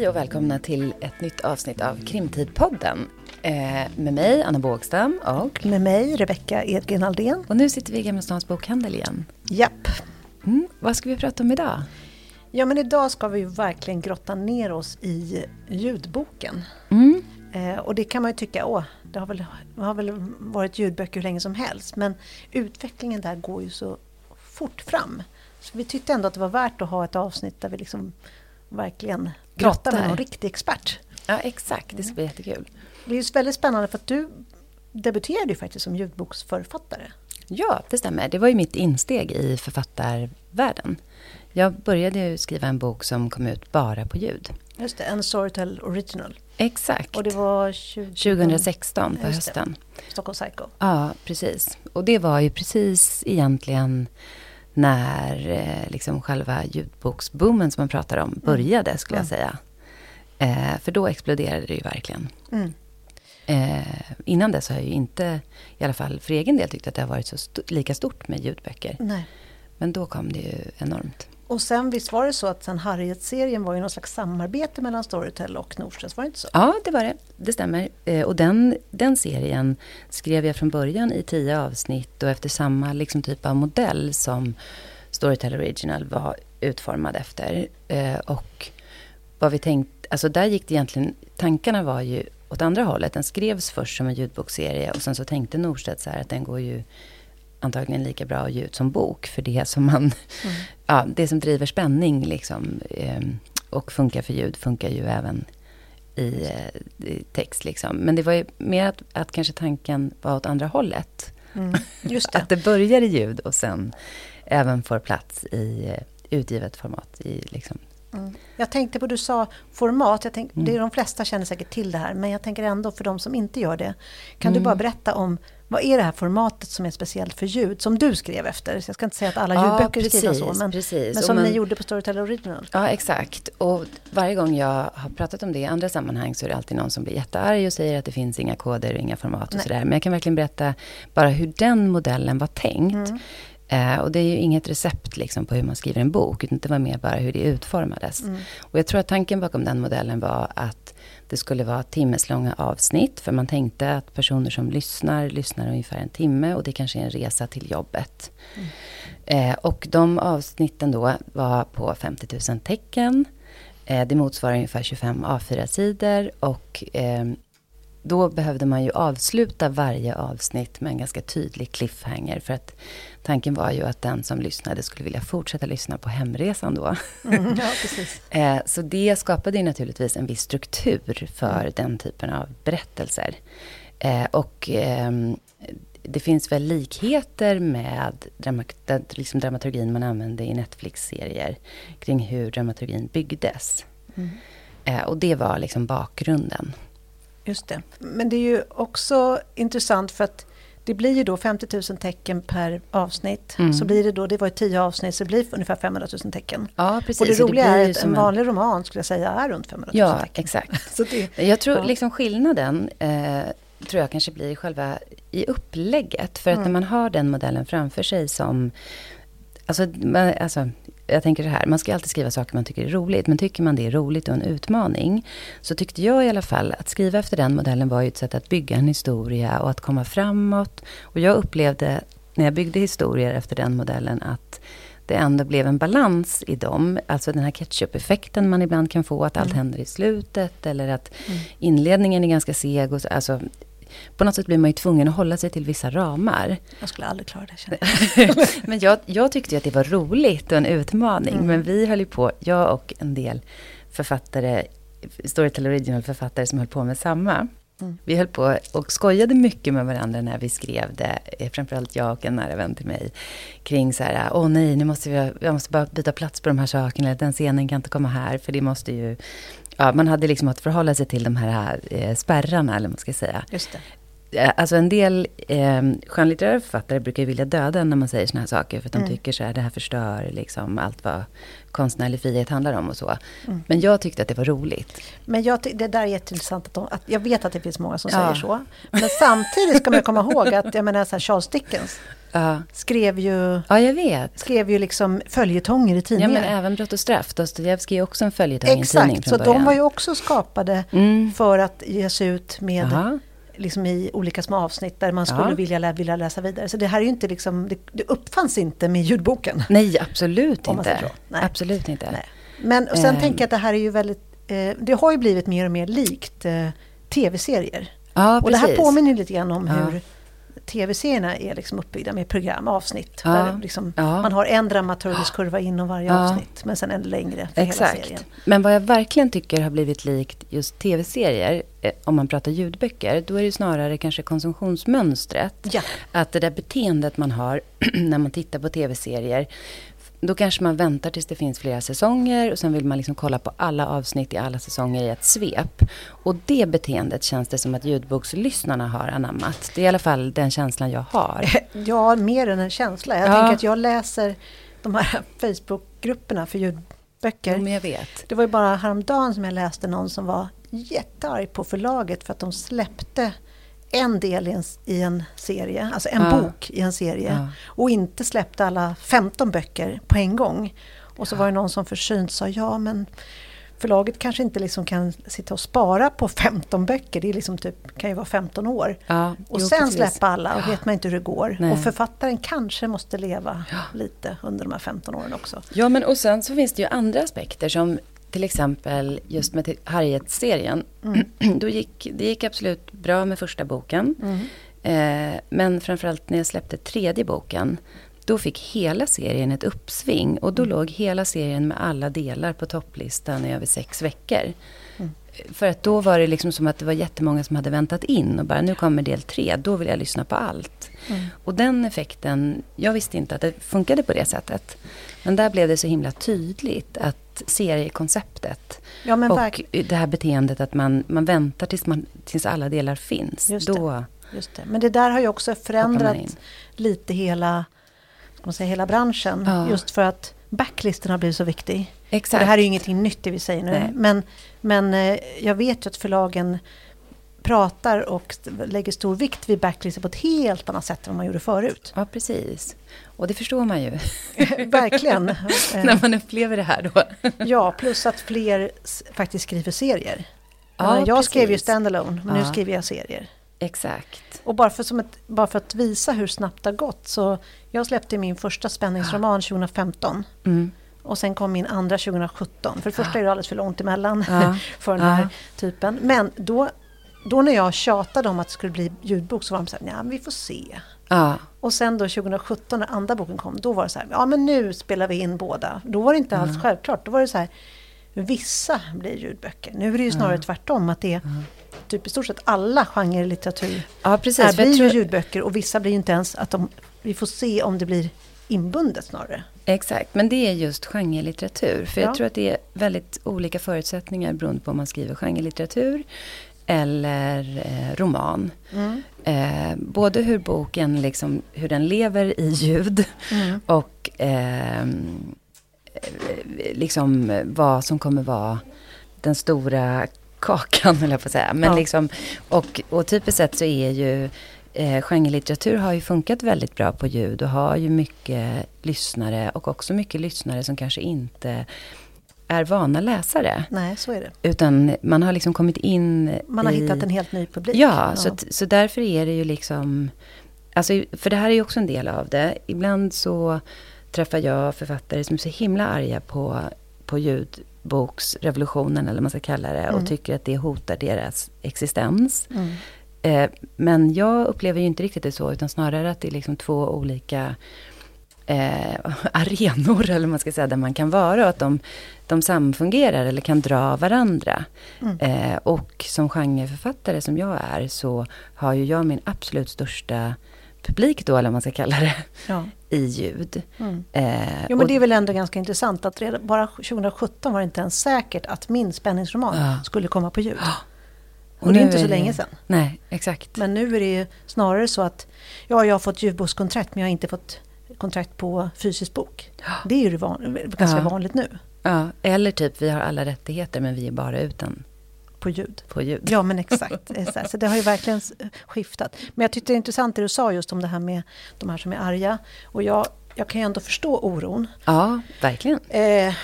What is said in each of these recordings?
Hej och välkomna till ett nytt avsnitt av Krimtidpodden. Eh, med mig, Anna Bågstam och... Med mig, Rebecka Edgren Aldén. Och nu sitter vi i Gamla Stans bokhandel igen. Japp. Mm, vad ska vi prata om idag? Ja, men idag ska vi verkligen grotta ner oss i ljudboken. Mm. Eh, och det kan man ju tycka, åh, det har, väl, har väl varit ljudböcker hur länge som helst. Men utvecklingen där går ju så fort fram. Så vi tyckte ändå att det var värt att ha ett avsnitt där vi liksom verkligen pratar med någon riktig expert. Ja, exakt. Det ska bli jättekul. Det är ju väldigt spännande för att du debuterade ju faktiskt som ljudboksförfattare. Ja, det stämmer. Det var ju mitt insteg i författarvärlden. Jag började ju skriva en bok som kom ut bara på ljud. Just det, en Storytel Original. Exakt. Och det var 20... 2016 på hösten. Stockholm Psycho. Ja, precis. Och det var ju precis egentligen när eh, liksom själva ljudboksboomen som man pratar om mm. började, skulle jag säga. Eh, för då exploderade det ju verkligen. Mm. Eh, innan dess har jag ju inte, i alla fall för egen del, tyckt att det har varit så st lika stort med ljudböcker. Nej. Men då kom det ju enormt. Och sen visst var det så att sen Harriet-serien var ju någon slags samarbete mellan Storytel och Norstedts, var det inte så? Ja, det var det. Det stämmer. Eh, och den, den serien skrev jag från början i tio avsnitt och efter samma liksom typ av modell som Storytel Original var utformad efter. Eh, och vad vi tänkte, alltså där gick det egentligen, tankarna var ju åt andra hållet. Den skrevs först som en ljudbokserie och sen så tänkte Norstedt så här att den går ju antagligen lika bra att ge ut som bok. För det som man, mm. ja, det som driver spänning liksom, eh, och funkar för ljud funkar ju även i, eh, i text. Liksom. Men det var ju mer att, att kanske tanken var åt andra hållet. Mm. Just det. att det börjar i ljud och sen även får plats i eh, utgivet format. I, liksom. Mm. Jag tänkte på, du sa format, jag tänk, mm. det är de flesta känner säkert till det här, men jag tänker ändå för de som inte gör det. Kan du mm. bara berätta om vad är det här formatet som är speciellt för ljud, som du skrev efter? Så jag ska inte säga att alla ljudböcker ja, skrivna så, men, precis. men som man, ni gjorde på Storytel Original. Ja, exakt. Och varje gång jag har pratat om det i andra sammanhang så är det alltid någon som blir jättearg och säger att det finns inga koder och inga format och sådär. Men jag kan verkligen berätta bara hur den modellen var tänkt. Mm. Eh, och det är ju inget recept liksom på hur man skriver en bok, utan det var mer bara hur det utformades. Mm. Och jag tror att tanken bakom den modellen var att det skulle vara timmeslånga avsnitt, för man tänkte att personer som lyssnar, lyssnar ungefär en timme och det kanske är en resa till jobbet. Mm. Eh, och de avsnitten då var på 50 000 tecken. Eh, det motsvarar ungefär 25 A4-sidor och eh, då behövde man ju avsluta varje avsnitt med en ganska tydlig cliffhanger. För att tanken var ju att den som lyssnade skulle vilja fortsätta lyssna på hemresan då. Mm, ja, precis. Eh, så det skapade ju naturligtvis en viss struktur för den typen av berättelser. Eh, och ehm, det finns väl likheter med liksom dramaturgin man använde i Netflix-serier kring hur dramaturgin byggdes. Mm. Eh, och det var liksom bakgrunden. Just det. Men det är ju också intressant för att det blir ju då 50 000 tecken per avsnitt. Mm. Så blir det då, det var ju 10 avsnitt, så det blir ungefär 500 000 tecken. Ja, precis. Och det roliga det är att en vanlig roman skulle jag säga är runt 500 000 ja, tecken. Exakt. så det, jag tror ja. liksom skillnaden eh, tror jag kanske blir själva i upplägget. För att mm. när man har den modellen framför sig som Alltså, alltså, jag tänker så här, man ska alltid skriva saker man tycker är roligt. Men tycker man det är roligt och en utmaning, så tyckte jag i alla fall att skriva efter den modellen var ju ett sätt att bygga en historia och att komma framåt. Och jag upplevde, när jag byggde historier efter den modellen, att det ändå blev en balans i dem. Alltså den här ketchup-effekten man ibland kan få, att allt mm. händer i slutet. Eller att mm. inledningen är ganska seg. Och så, alltså, på något sätt blir man ju tvungen att hålla sig till vissa ramar. Jag skulle aldrig klara det. men jag, jag tyckte ju att det var roligt och en utmaning. Mm. Men vi höll ju på, jag och en del författare, Storytel Original-författare som höll på med samma. Mm. Vi höll på och skojade mycket med varandra när vi skrev det. Eh, framförallt jag och en nära vän till mig. Kring så här, åh nej, nu måste vi, jag måste bara byta plats på de här sakerna. Den scenen kan inte komma här, för det måste ju ja, man hade liksom att förhålla sig till de här eh, spärrarna, eller vad man ska säga. Just det. Eh, alltså en del eh, skönlitterära författare brukar vilja döda när man säger såna här saker. För att de mm. tycker så här, det här förstör liksom allt vad konstnärlig frihet handlar om och så. Mm. Men jag tyckte att det var roligt. Men jag, det där är jätteintressant. Att, de, att jag vet att det finns många som ja. säger så. Men samtidigt ska man komma ihåg att jag menar, så här, Charles Dickens Ja. skrev ju, ja, jag vet. skrev ju liksom följetonger i Ja, tidningar. men även Brott och straff. Dostojevskij är också en följetong i en tidning Exakt, så början. de var ju också skapade Mm. för att ges ut med Jaha. Liksom i olika små avsnitt där man skulle Ja. vilja, lä- vilja läsa vidare. Så det här är ju inte liksom, det, det uppfanns inte med ljudboken. Nej, absolut inte. Nej. Absolut inte. Nej. Men och sen Ehm. tänker jag att det här är ju väldigt, eh, det har ju blivit mer och mer likt eh, tv-serier. Ja, Och det här påminner lite grann om Ja. hur tv-serierna är liksom uppbyggda med program, avsnitt. Ja. Där liksom Ja. Man har en dramaturgisk kurva inom varje Ja. avsnitt, men sen en längre för hela serien. Exakt. Men vad jag verkligen tycker har blivit likt just tv-serier, eh, om man pratar ljudböcker, då är det snarare kanske konsumtionsmönstret. Att det där beteendet man har när man tittar på tv-serier, då kanske man väntar tills det finns flera säsonger och sen vill man liksom kolla på alla avsnitt i alla säsonger i ett svep. Och det beteendet känns det som att ljudbokslyssnarna har anammat. Det är i alla fall den känslan jag har. Ja, mer än en känsla. Jag Ja. tänker att jag läser de här Facebook-grupperna för ljudböcker. Men jag vet. Det var ju bara häromdagen som jag läste någon som var jättearg på förlaget för att de släppte en del i en, i en serie, alltså en Ja. bok i en serie Ja. och inte släppte alla 15 böcker på en gång. Och så var det någon som försynt sa ja men förlaget kanske inte liksom kan sitta och spara på 15 böcker, det är liksom typ, kan ju vara 15 år. Ja, Och jo, sen precis. släppa alla och vet man inte hur det går. Nej. Och författaren kanske måste leva lite under de här 15 åren också. Ja, men och sen så finns det ju andra aspekter som till exempel just med Harriet-serien. Då gick, det gick absolut bra med första boken. Eh, men framförallt när jag släppte tredje boken, då fick hela serien ett uppsving. Och då låg hela serien med alla delar på topplistan i över sex veckor. För att då var det liksom som att det var jättemånga som hade väntat in och bara nu kommer del tre, då vill jag lyssna på allt. Och den effekten, jag visste inte att det funkade på det sättet. Men där blev det så himla tydligt att seriekonceptet Ja, och det här beteendet att man, man väntar tills, man, tills alla delar finns. Just det. då, Just det. Men det där har ju också förändrat lite hela, ska man säga, hela branschen. Ja. Just för att backlisten har blivit så viktig. Och exakt. det här är ju ingenting nytt det vi säger nu. Nej. Men, men eh, jag vet ju att förlagen pratar och lägger stor vikt vid backlistor på ett helt annat sätt än vad man gjorde förut. Ja, precis. Och det förstår man ju Verkligen. När man upplever det här då. Ja, plus att fler faktiskt skriver serier. Ja, Eh, jag skrev ju precis. standalone, men nu Ja. skriver jag serier. Exakt. Och bara för, ett, bara för att visa hur snabbt det har gått så jag släppte min första spänningsroman 2015 Mm. och sen kom min andra 2017. För det första är det alldeles för långt emellan Ja. för den här typen. Men då, då när jag tjatade om att det skulle bli ljudbok så var de så här, vi får se. Ja. Och sen då 2017 när andra boken kom, då var det så här, ja men nu spelar vi in båda. Då var det inte alls självklart, då var det så här, vissa blir ljudböcker. Nu är det ju snarare tvärtom, att det är typ i stort sett alla genrer litteratur ja, precis. jag blir tror- ljudböcker och vissa blir ju inte ens att de, vi får se om det blir inbundet snarare. Exakt, men det är just genrelitteratur. För Ja. jag tror att det är väldigt olika förutsättningar beroende på om man skriver genrelitteratur eller eh, roman. Eh, både hur boken liksom, hur den lever i ljud och ehm, eh, liksom vad som kommer vara den stora kakan, höll jag på att säga. Men Ja. liksom, och, och typiskt sett så är ju eh, genrelitteratur har ju funkat väldigt bra på ljud och har ju mycket lyssnare och också mycket lyssnare som kanske inte är vana läsare. Nej, så är det. Utan man har liksom kommit in Man har i... hittat en helt ny publik. Ja, Så, att, så därför är det ju liksom... Alltså, för det här är ju också en del av det. Ibland så träffar jag författare som är så himla arga på, på ljudboksrevolutionen, eller vad man ska kalla det, och tycker att det hotar deras existens. Mm. Eh, men jag upplever ju inte riktigt det så, utan snarare att det är liksom två olika eh, arenor, eller man ska säga, där man kan vara. Och att de, de samfungerar eller kan dra varandra. Eh, och som genreförfattare som jag är, så har ju jag min absolut största publik då, eller vad man ska kalla det, Ja. i ljud. Mm. Eh, Jo, men det är väl ändå ganska intressant att redan, bara 2017 var det inte ens säkert att min spänningsroman Ja. skulle komma på ljud. Och, och det är inte så det- länge sedan. Nej, exakt. Men nu är det ju snarare så att ja, jag har fått ljudbokskontrakt men jag har inte fått kontrakt på fysisk bok. Det är ju van, ganska Ja. vanligt nu. Ja, eller typ, vi har alla rättigheter men vi är bara utan På ljud. På ljud. Ja, men exakt. Så det har ju verkligen skiftat. Men jag tyckte det är intressant det du sa just om det här med de här som är arga. Och jag, jag kan ju ändå förstå oron. Ja, verkligen. Eh,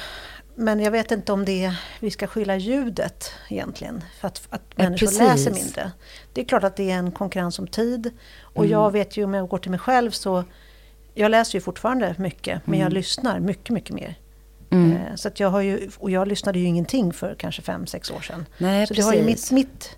men jag vet inte om det är, vi ska skylla ljudet egentligen. För att, att Ja, människor precis. läser mindre. Det är klart att det är en konkurrens om tid. Och Mm. jag vet ju om jag går till mig själv så jag läser ju fortfarande mycket, men jag Mm. lyssnar mycket, mycket mer. Mm. Eh, Så att jag har ju, och jag lyssnade ju ingenting för kanske fem, sex år sedan. Nej, så precis. det har ju mitt, mitt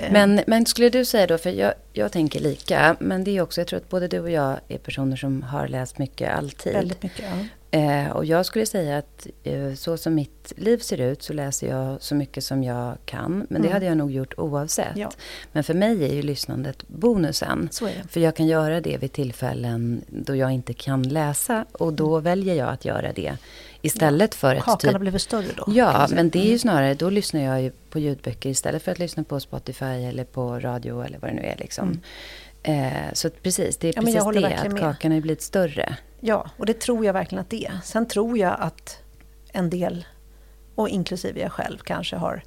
eh, Men, men skulle du säga då, för jag, jag tänker lika, men det är också, jag tror att både du och jag är personer som har läst mycket alltid. väldigt mycket. Ja. Eh, och jag skulle säga att eh, så som mitt liv ser ut så läser jag så mycket som jag kan. Men det Mm. hade jag nog gjort oavsett. Ja. Men för mig är ju lyssnandet bonusen. Det. För jag kan göra det vid tillfällen då jag inte kan läsa. Och då väljer jag att göra det. Istället för ett Kakan typ... har blivit större då. Ja, men det är ju Mm. snarare, då lyssnar jag på ljudböcker istället för att lyssna på Spotify eller på radio eller vad det nu är. Liksom. Eh, så precis, det är. Ja, precis det, att med. kakan har blivit större. Ja, och det tror jag verkligen att det är. Sen tror jag att en del, och inklusive jag själv, kanske har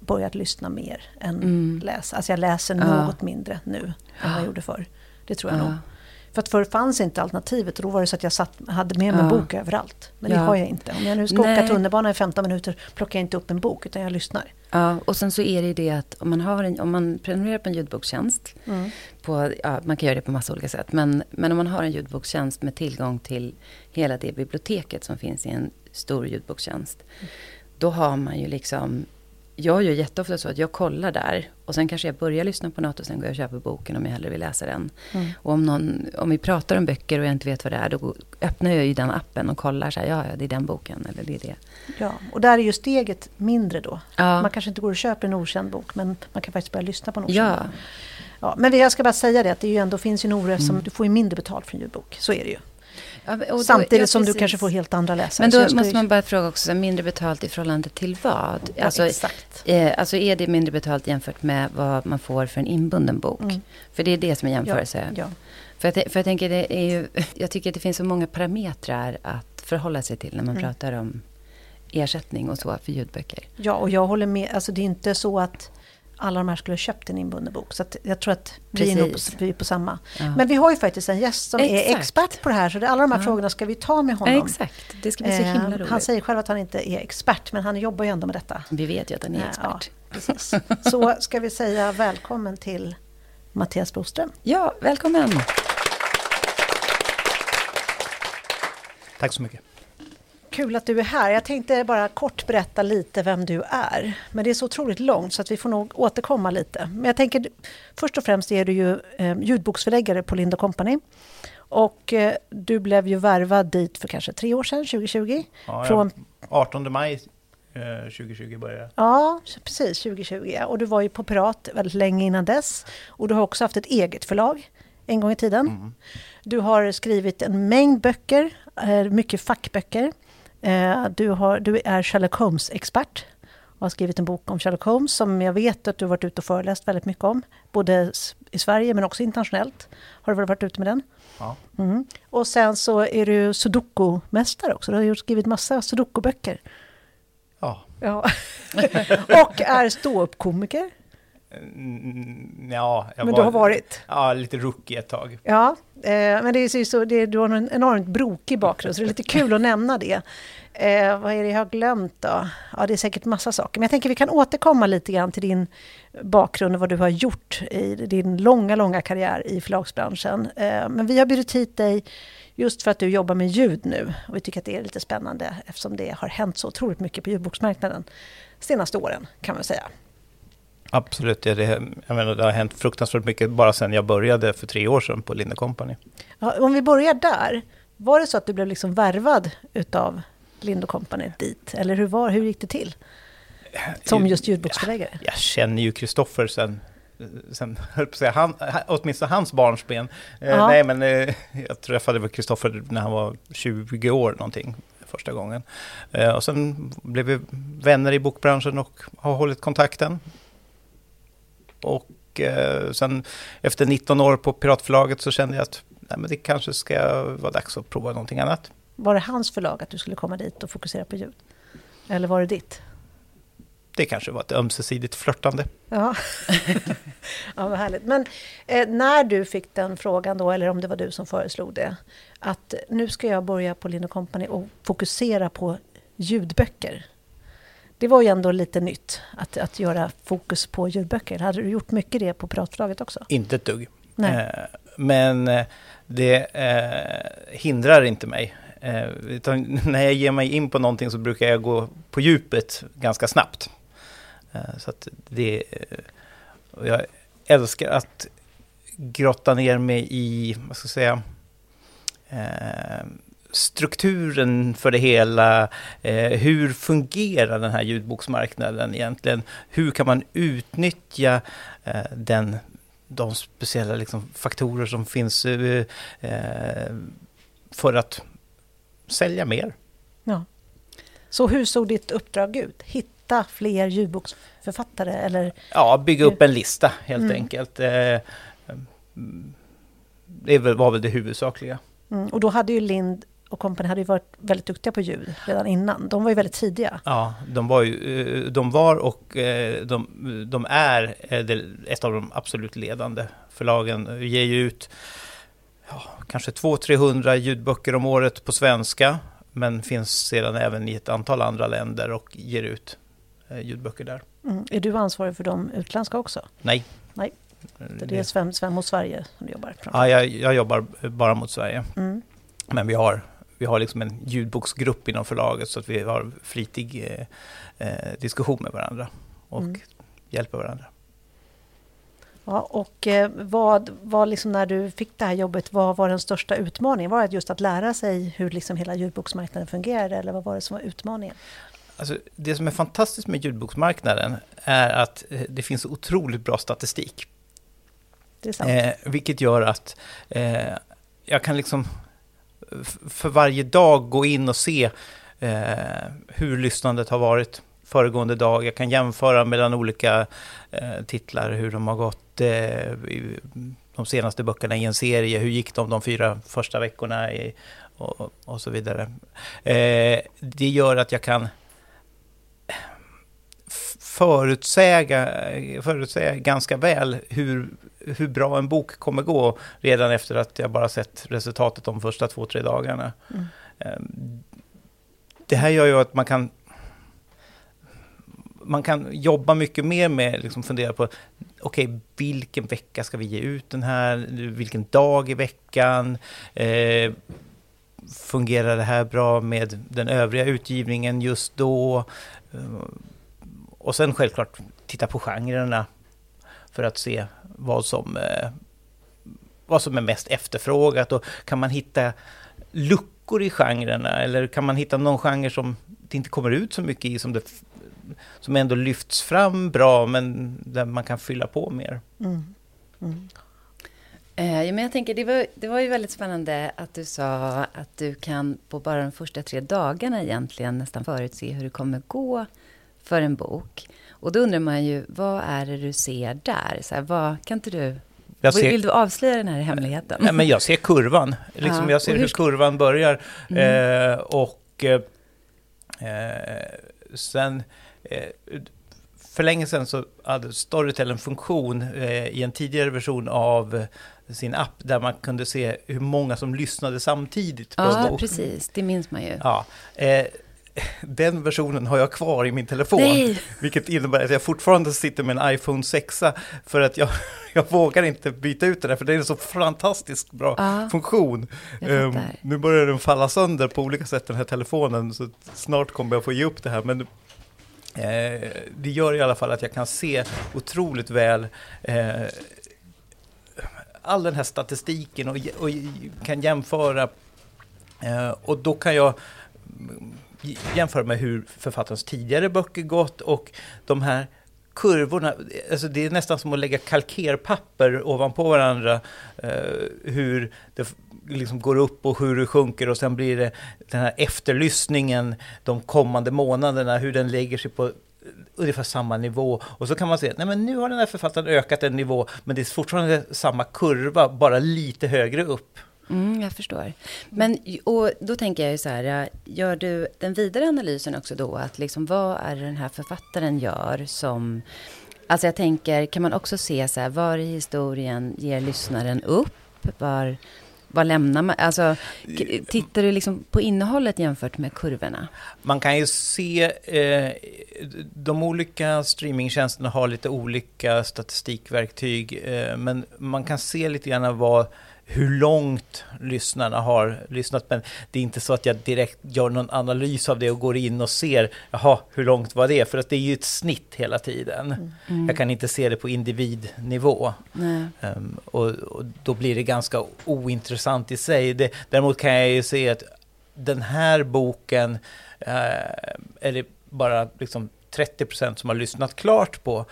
börjat lyssna mer än Mm. läsa. Alltså jag läser Ja. något mindre nu än vad jag gjorde förr. Det tror jag Ja. nog. För att förr fanns inte alternativet. och Då var det så att jag satt, hade med mig en Ja. bok överallt. Men det Ja. har jag inte. Om jag nu ska Nej. åka tunnelbana i 15 minuter plockar jag inte upp en bok utan jag lyssnar. Ja, och sen så är det ju det att om man, har en, om man prenumererar på en ljudbokstjänst, Mm. På, ja, man kan göra det på massa olika sätt, men, men om man har en ljudbokstjänst med tillgång till hela det biblioteket som finns i en stor ljudbokstjänst, då har man ju liksom jag gör jätteofta så att jag kollar där och sen kanske jag börjar lyssna på något och sen går jag och köper boken om jag hellre vill läsa den. Mm. Och om, någon, om vi pratar om böcker och jag inte vet vad det är, då öppnar jag ju den appen och kollar så här, ja, ja, det är den boken eller det är det. Ja, och där är ju steget mindre då. Ja. Man kanske inte går och köper en okänd bok men man kan faktiskt börja lyssna på en okänd Ja, bok. Ja, men jag ska bara säga det att det ju ändå finns ju en oro eftersom Mm. du får ju mindre betalt för en ljudbok. Så är det ju. Ja, då- Samtidigt ja, som du kanske får helt andra läsare. Men då måste ju- man bara fråga också, mindre betalt i förhållande till vad? Alltså, exakt. eh, alltså är det mindre betalt jämfört med vad man får för en inbunden bok? Mm. För det är det som är jämförelse. Ja, För, jag, för jag tänker, det är ju, jag tycker att det finns så många parametrar att förhålla sig till när man Mm. pratar om ersättning och så för ljudböcker. ja, och jag håller med. Alltså det är inte så att alla de här skulle ha köpt en inbunden bok. Så att jag tror att vi är nog på, vi är på samma. Ja. Men vi har ju faktiskt en gäst som är Exakt. expert på det här. Så det, alla de här Ja. frågorna ska vi ta med Ja, honom. exakt, det ska bli så Eh, himla roligt. han säger själv att han inte är expert, men han jobbar ju ändå med detta. Vi vet ju att han är Ja, expert. precis. Så ska vi säga välkommen till Mattias Broström. Ja, välkommen! Tack så mycket. Kul att du är här. Jag tänkte bara kort berätta lite vem du är. Men det är så otroligt långt så att vi får nog återkomma lite. Men jag tänker, först och främst är du ju eh, ljudboksförläggare på Lind Company. Och eh, du blev ju värvad dit för kanske tre år sedan, 2020. Ja, Från, jag, 18 maj eh, 2020 började jag. ja, precis, 2020. Ja. Och du var ju på Pirat väldigt länge innan dess. Och du har också haft ett eget förlag en gång i tiden. Mm. Du har skrivit en mängd böcker, eh, mycket fackböcker. Eh, Du, har, du är Sherlock Holmes-expert och har skrivit en bok om Sherlock Holmes som jag vet att du har varit ute och föreläst väldigt mycket om. Både i Sverige men också internationellt. Har du väl varit ute med den? Ja. Mm. Och sen så är du sudoku-mästare också. Du har skrivit massa sudoku-böcker. Ja. Ja. och är ståuppkomiker. Mm, ja, jag Men var, du har varit? Ja, lite rookie ett tag. Ja, eh, men det är ju så, det, du har en enormt brokig bakgrund, så det är lite kul att nämna det. Eh, vad är det jag har glömt då? Ja, det är säkert massa saker. Men jag tänker vi kan återkomma lite grann till din bakgrund och vad du har gjort i din långa, långa karriär i förlagsbranschen. Eh, men vi har bjudit hit dig just för att du jobbar med ljud nu. Och vi tycker att det är lite spännande eftersom det har hänt så otroligt mycket på ljudboksmarknaden senaste åren, kan man säga. Absolut, ja, det, jag menar, det har hänt fruktansvärt mycket bara sedan jag började för tre år sedan på Linde Company. Ja, om vi börjar där, var det så att du blev liksom värvad utav Lind Company dit? Eller hur, var, hur gick det till? Som just ljudboksförläggare? Jag känner ju Kristoffer sen, sen höll på att säga, han, åtminstone hans barnsben. Eh, nej, men eh, jag träffade Kristoffer när han var 20 år någonting första gången. Eh, och sen blev vi vänner i bokbranschen och har hållit kontakten. Och eh, sen efter 19 år på Piratförlaget så kände jag att nej, men det kanske ska vara dags att prova någonting annat. Var det hans förlag att du skulle komma dit och fokusera på ljud? Eller var det ditt? det kanske var ett ömsesidigt flörtande. Ja, ja vad härligt. Men eh, när du fick den frågan då, eller om det var du som föreslog det, att nu ska jag börja på Linn Company och fokusera på ljudböcker. Det var ju ändå lite nytt att, att göra fokus på ljudböcker. Hade du gjort mycket det på Piratförlaget också? Inte ett dugg. Eh, men eh, det eh, hindrar inte mig. Eh, utan när jag ger mig in på någonting så brukar jag gå på djupet ganska snabbt. Eh, så att det... jag älskar att grotta ner mig i, vad ska jag säga, eh, strukturen för det hela. Eh, hur fungerar den här ljudboksmarknaden egentligen? Hur kan man utnyttja eh, den, de speciella liksom, faktorer som finns eh, för att sälja mer? Ja. Så hur såg ditt uppdrag ut? Hitta fler ljudboksförfattare? Eller? Ja, bygga upp en lista helt mm. enkelt. Eh, det var väl det huvudsakliga. Mm. Och då hade ju Lind och Company hade ju varit väldigt duktiga på ljud redan innan. De var ju väldigt tidiga. Ja, de var, ju, eh, de var och eh, de, de är ett av de absolut ledande förlagen. Vi ger ju ut ja, kanske 200-300 ljudböcker om året på svenska. Men finns sedan även i ett antal andra länder och ger ut ljudböcker där. Mm. Är du ansvarig för de utländska också? Nej. Nej. Det är Sven, Sven mot Sverige som du jobbar? Ja, jag, jag jobbar bara mot Sverige. Mm. Men vi har vi har liksom en ljudboksgrupp inom förlaget så att vi har flitig eh, eh, diskussion med varandra och mm. hjälper varandra. Ja, och eh, vad var liksom när du fick det här jobbet, vad var den största utmaningen? Var det just att lära sig hur liksom hela ljudboksmarknaden fungerar eller vad var det som var utmaningen? Alltså, det som är fantastiskt med ljudboksmarknaden är att eh, det finns otroligt bra statistik. Det är sant. Eh, vilket gör att eh, jag kan liksom för varje dag gå in och se eh, hur lyssnandet har varit föregående dag. Jag kan jämföra mellan olika eh, titlar, hur de har gått eh, de senaste böckerna i en serie. Hur gick de de fyra första veckorna i, och, och, så vidare. Eh, det gör att jag kan förutsäga, förutsäga ganska väl hur hur bra en bok kommer gå redan efter att jag bara sett resultatet de första två, tre dagarna. Mm. Ehm, det här gör ju att man kan man kan jobba mycket mer med, liksom fundera på, okej, okay, vilken vecka ska vi ge ut den här? Vilken dag i veckan? Eh, fungerar det här bra med den övriga utgivningen just då? Och sen självklart titta på genrerna för att se vad som, eh, vad som är mest efterfrågat och kan man hitta luckor i genrerna eller kan man hitta någon genre som det inte kommer ut så mycket i som, det, som ändå lyfts fram bra men där man kan fylla på mer. Mm. Mm. Eh, ja, men jag tänker, det var, det var ju väldigt spännande att du sa att du kan på bara de första tre dagarna egentligen nästan förutse hur det kommer gå för en bok. Och då undrar man ju, vad är det du ser där? Så här, vad, kan inte du jag ser, Vill du avslöja den här hemligheten? Ja, men jag ser kurvan. Liksom, ja, jag ser hur, hur kurvan börjar. Mm. Eh, och eh, eh, sen... Eh, för länge sedan så hade Storytel en funktion eh, i en tidigare version av sin app där man kunde se hur många som lyssnade samtidigt på Ja, precis. Det minns man ju. Ja. Den versionen har jag kvar i min telefon. Nej. Vilket innebär att jag fortfarande sitter med en iPhone 6 för att jag, jag vågar inte byta ut den för det är en så fantastiskt bra ja, funktion. Um, nu börjar den falla sönder på olika sätt den här telefonen så snart kommer jag få ge upp det här. Men eh, det gör i alla fall att jag kan se otroligt väl eh, all den här statistiken och, och kan jämföra eh, och då kan jag jämföra med hur författarens tidigare böcker gått och de här kurvorna, alltså det är nästan som att lägga kalkerpapper ovanpå varandra. Eh, hur det liksom går upp och hur det sjunker och sen blir det den här efterlyssningen de kommande månaderna, hur den lägger sig på eh, ungefär samma nivå. Och så kan man se, nej men nu har den här författaren ökat en nivå, men det är fortfarande samma kurva, bara lite högre upp. Mm, jag förstår. Men och då tänker jag ju så här, äh, gör du den vidare analysen också då? Att liksom, vad är det den här författaren gör som... Alltså jag tänker, kan man också se så här, var i historien ger lyssnaren upp? Var, vad lämnar man? Alltså, tittar du liksom på innehållet jämfört med kurvorna? Man kan ju se, eh, de olika streamingtjänsterna har lite olika statistikverktyg, eh, men man kan se lite grann vad hur långt lyssnarna har lyssnat. Men det är inte så att jag direkt gör någon analys av det och går in och ser, jaha, hur långt var det? För att det är ju ett snitt hela tiden. Mm. mm. Jag kan inte se det på individnivå. Um, och, och, då blir det ganska ointressant i sig. Det, däremot kan jag ju se att den här boken uh, är det bara liksom 30% som har lyssnat klart på.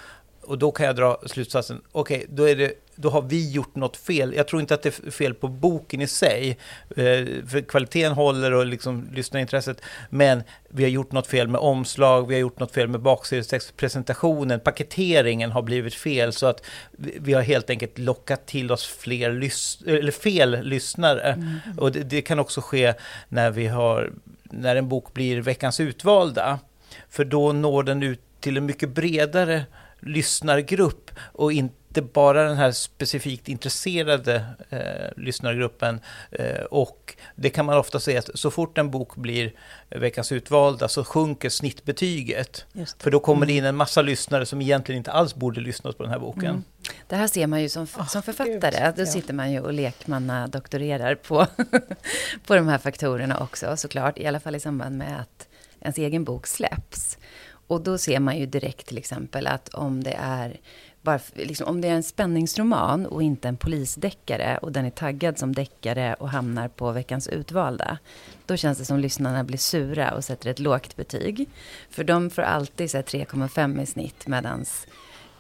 Och då kan jag dra slutsatsen, okej, okay, då är det då har vi gjort något fel. Jag tror inte att det är fel på boken i sig, eh, för kvaliteten håller och liksom lyssnarintresset, men vi har gjort något fel med omslag, vi har gjort något fel med baksidestext, presentationen, paketeringen har blivit fel, så att vi har helt enkelt lockat till oss fler lys eller fel lyssnare. Mm. Och det, det kan också ske när vi har, när en bok blir veckans utvalda, för då når den ut till en mycket bredare lyssnargrupp och inte inte bara den här specifikt intresserade eh, lyssnargruppen. Eh, och det kan man ofta säga att så fort en bok blir veckans utvalda så sjunker snittbetyget. För då kommer det in mm. en massa lyssnare som egentligen inte alls borde lyssna på den här boken. Mm. Det här ser man ju som, oh, som författare. Då sitter man ju och lekmanna doktorerar på, på de här faktorerna också såklart. I alla fall i samband med att ens egen bok släpps. Och då ser man ju direkt till exempel att om det är bara, liksom, om det är en spänningsroman och inte en polisdeckare och den är taggad som deckare och hamnar på veckans utvalda. Då känns det som lyssnarna blir sura och sätter ett lågt betyg. För de får alltid 3,5 i snitt medan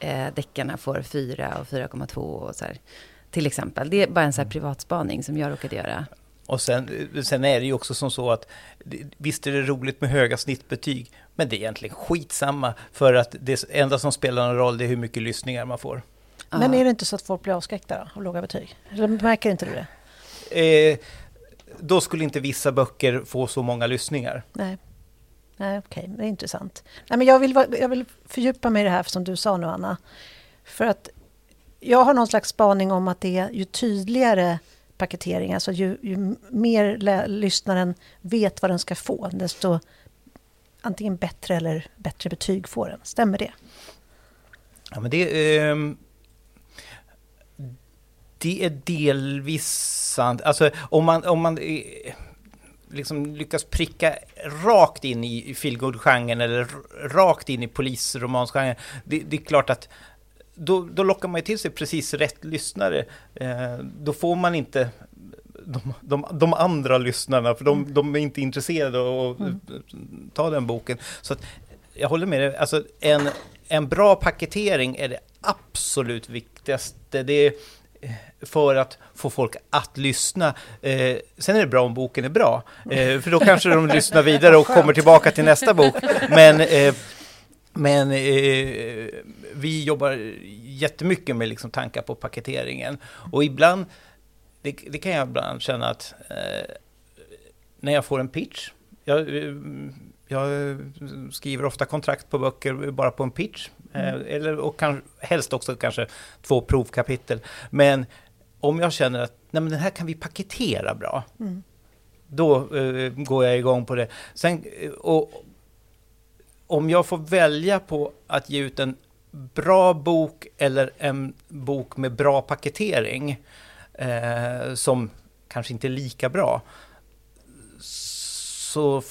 eh, deckarna får 4 och 4,2 och så här. Till exempel. Det är bara en så här privatspaning som jag råkade göra. Och sen, sen är det ju också som så att visst är det roligt med höga snittbetyg, men det är egentligen skitsamma för att det enda som spelar någon roll det är hur mycket lyssningar man får. Men är det inte så att folk blir avskräckta av låga betyg? Eller märker inte du det? Eh, då skulle inte vissa böcker få så många lyssningar. Nej, Nej okej, okay. det är intressant. Nej, men jag, vill, jag vill fördjupa mig i det här som du sa nu, Anna. För att jag har någon slags spaning om att det är ju tydligare paketering, alltså ju, ju mer lyssnaren vet vad den ska få, desto antingen bättre eller bättre betyg får den. Stämmer det? Ja, men det, eh, det är delvis sant. Alltså om man, om man eh, liksom lyckas pricka rakt in i feelgood-genren eller rakt in i polisromansgenren, det, det är klart att då, då lockar man ju till sig precis rätt lyssnare. Eh, då får man inte de, de, de, andra lyssnarna, för de, mm. de är inte intresserade av att mm. ta den boken. Så att, jag håller med dig, alltså en, en bra paketering är det absolut viktigaste. Det är eh, för att få folk att lyssna. Eh, sen är det bra om boken är bra, eh, för då kanske de lyssnar vidare och kommer tillbaka till nästa bok. Men, eh, men eh, vi jobbar jättemycket med liksom tankar på paketeringen. Och ibland det, det, kan jag ibland känna att eh, när jag får en pitch, jag, jag, skriver ofta kontrakt på böcker bara på en pitch, eh, mm. eller, och kan, helst också kanske två provkapitel. Men om jag känner att nej, men den här kan vi paketera bra, mm. då eh, går jag igång på det. Sen, och, om jag får välja på att ge ut en bra bok eller en bok med bra paketering, eh, som kanske inte är lika bra, så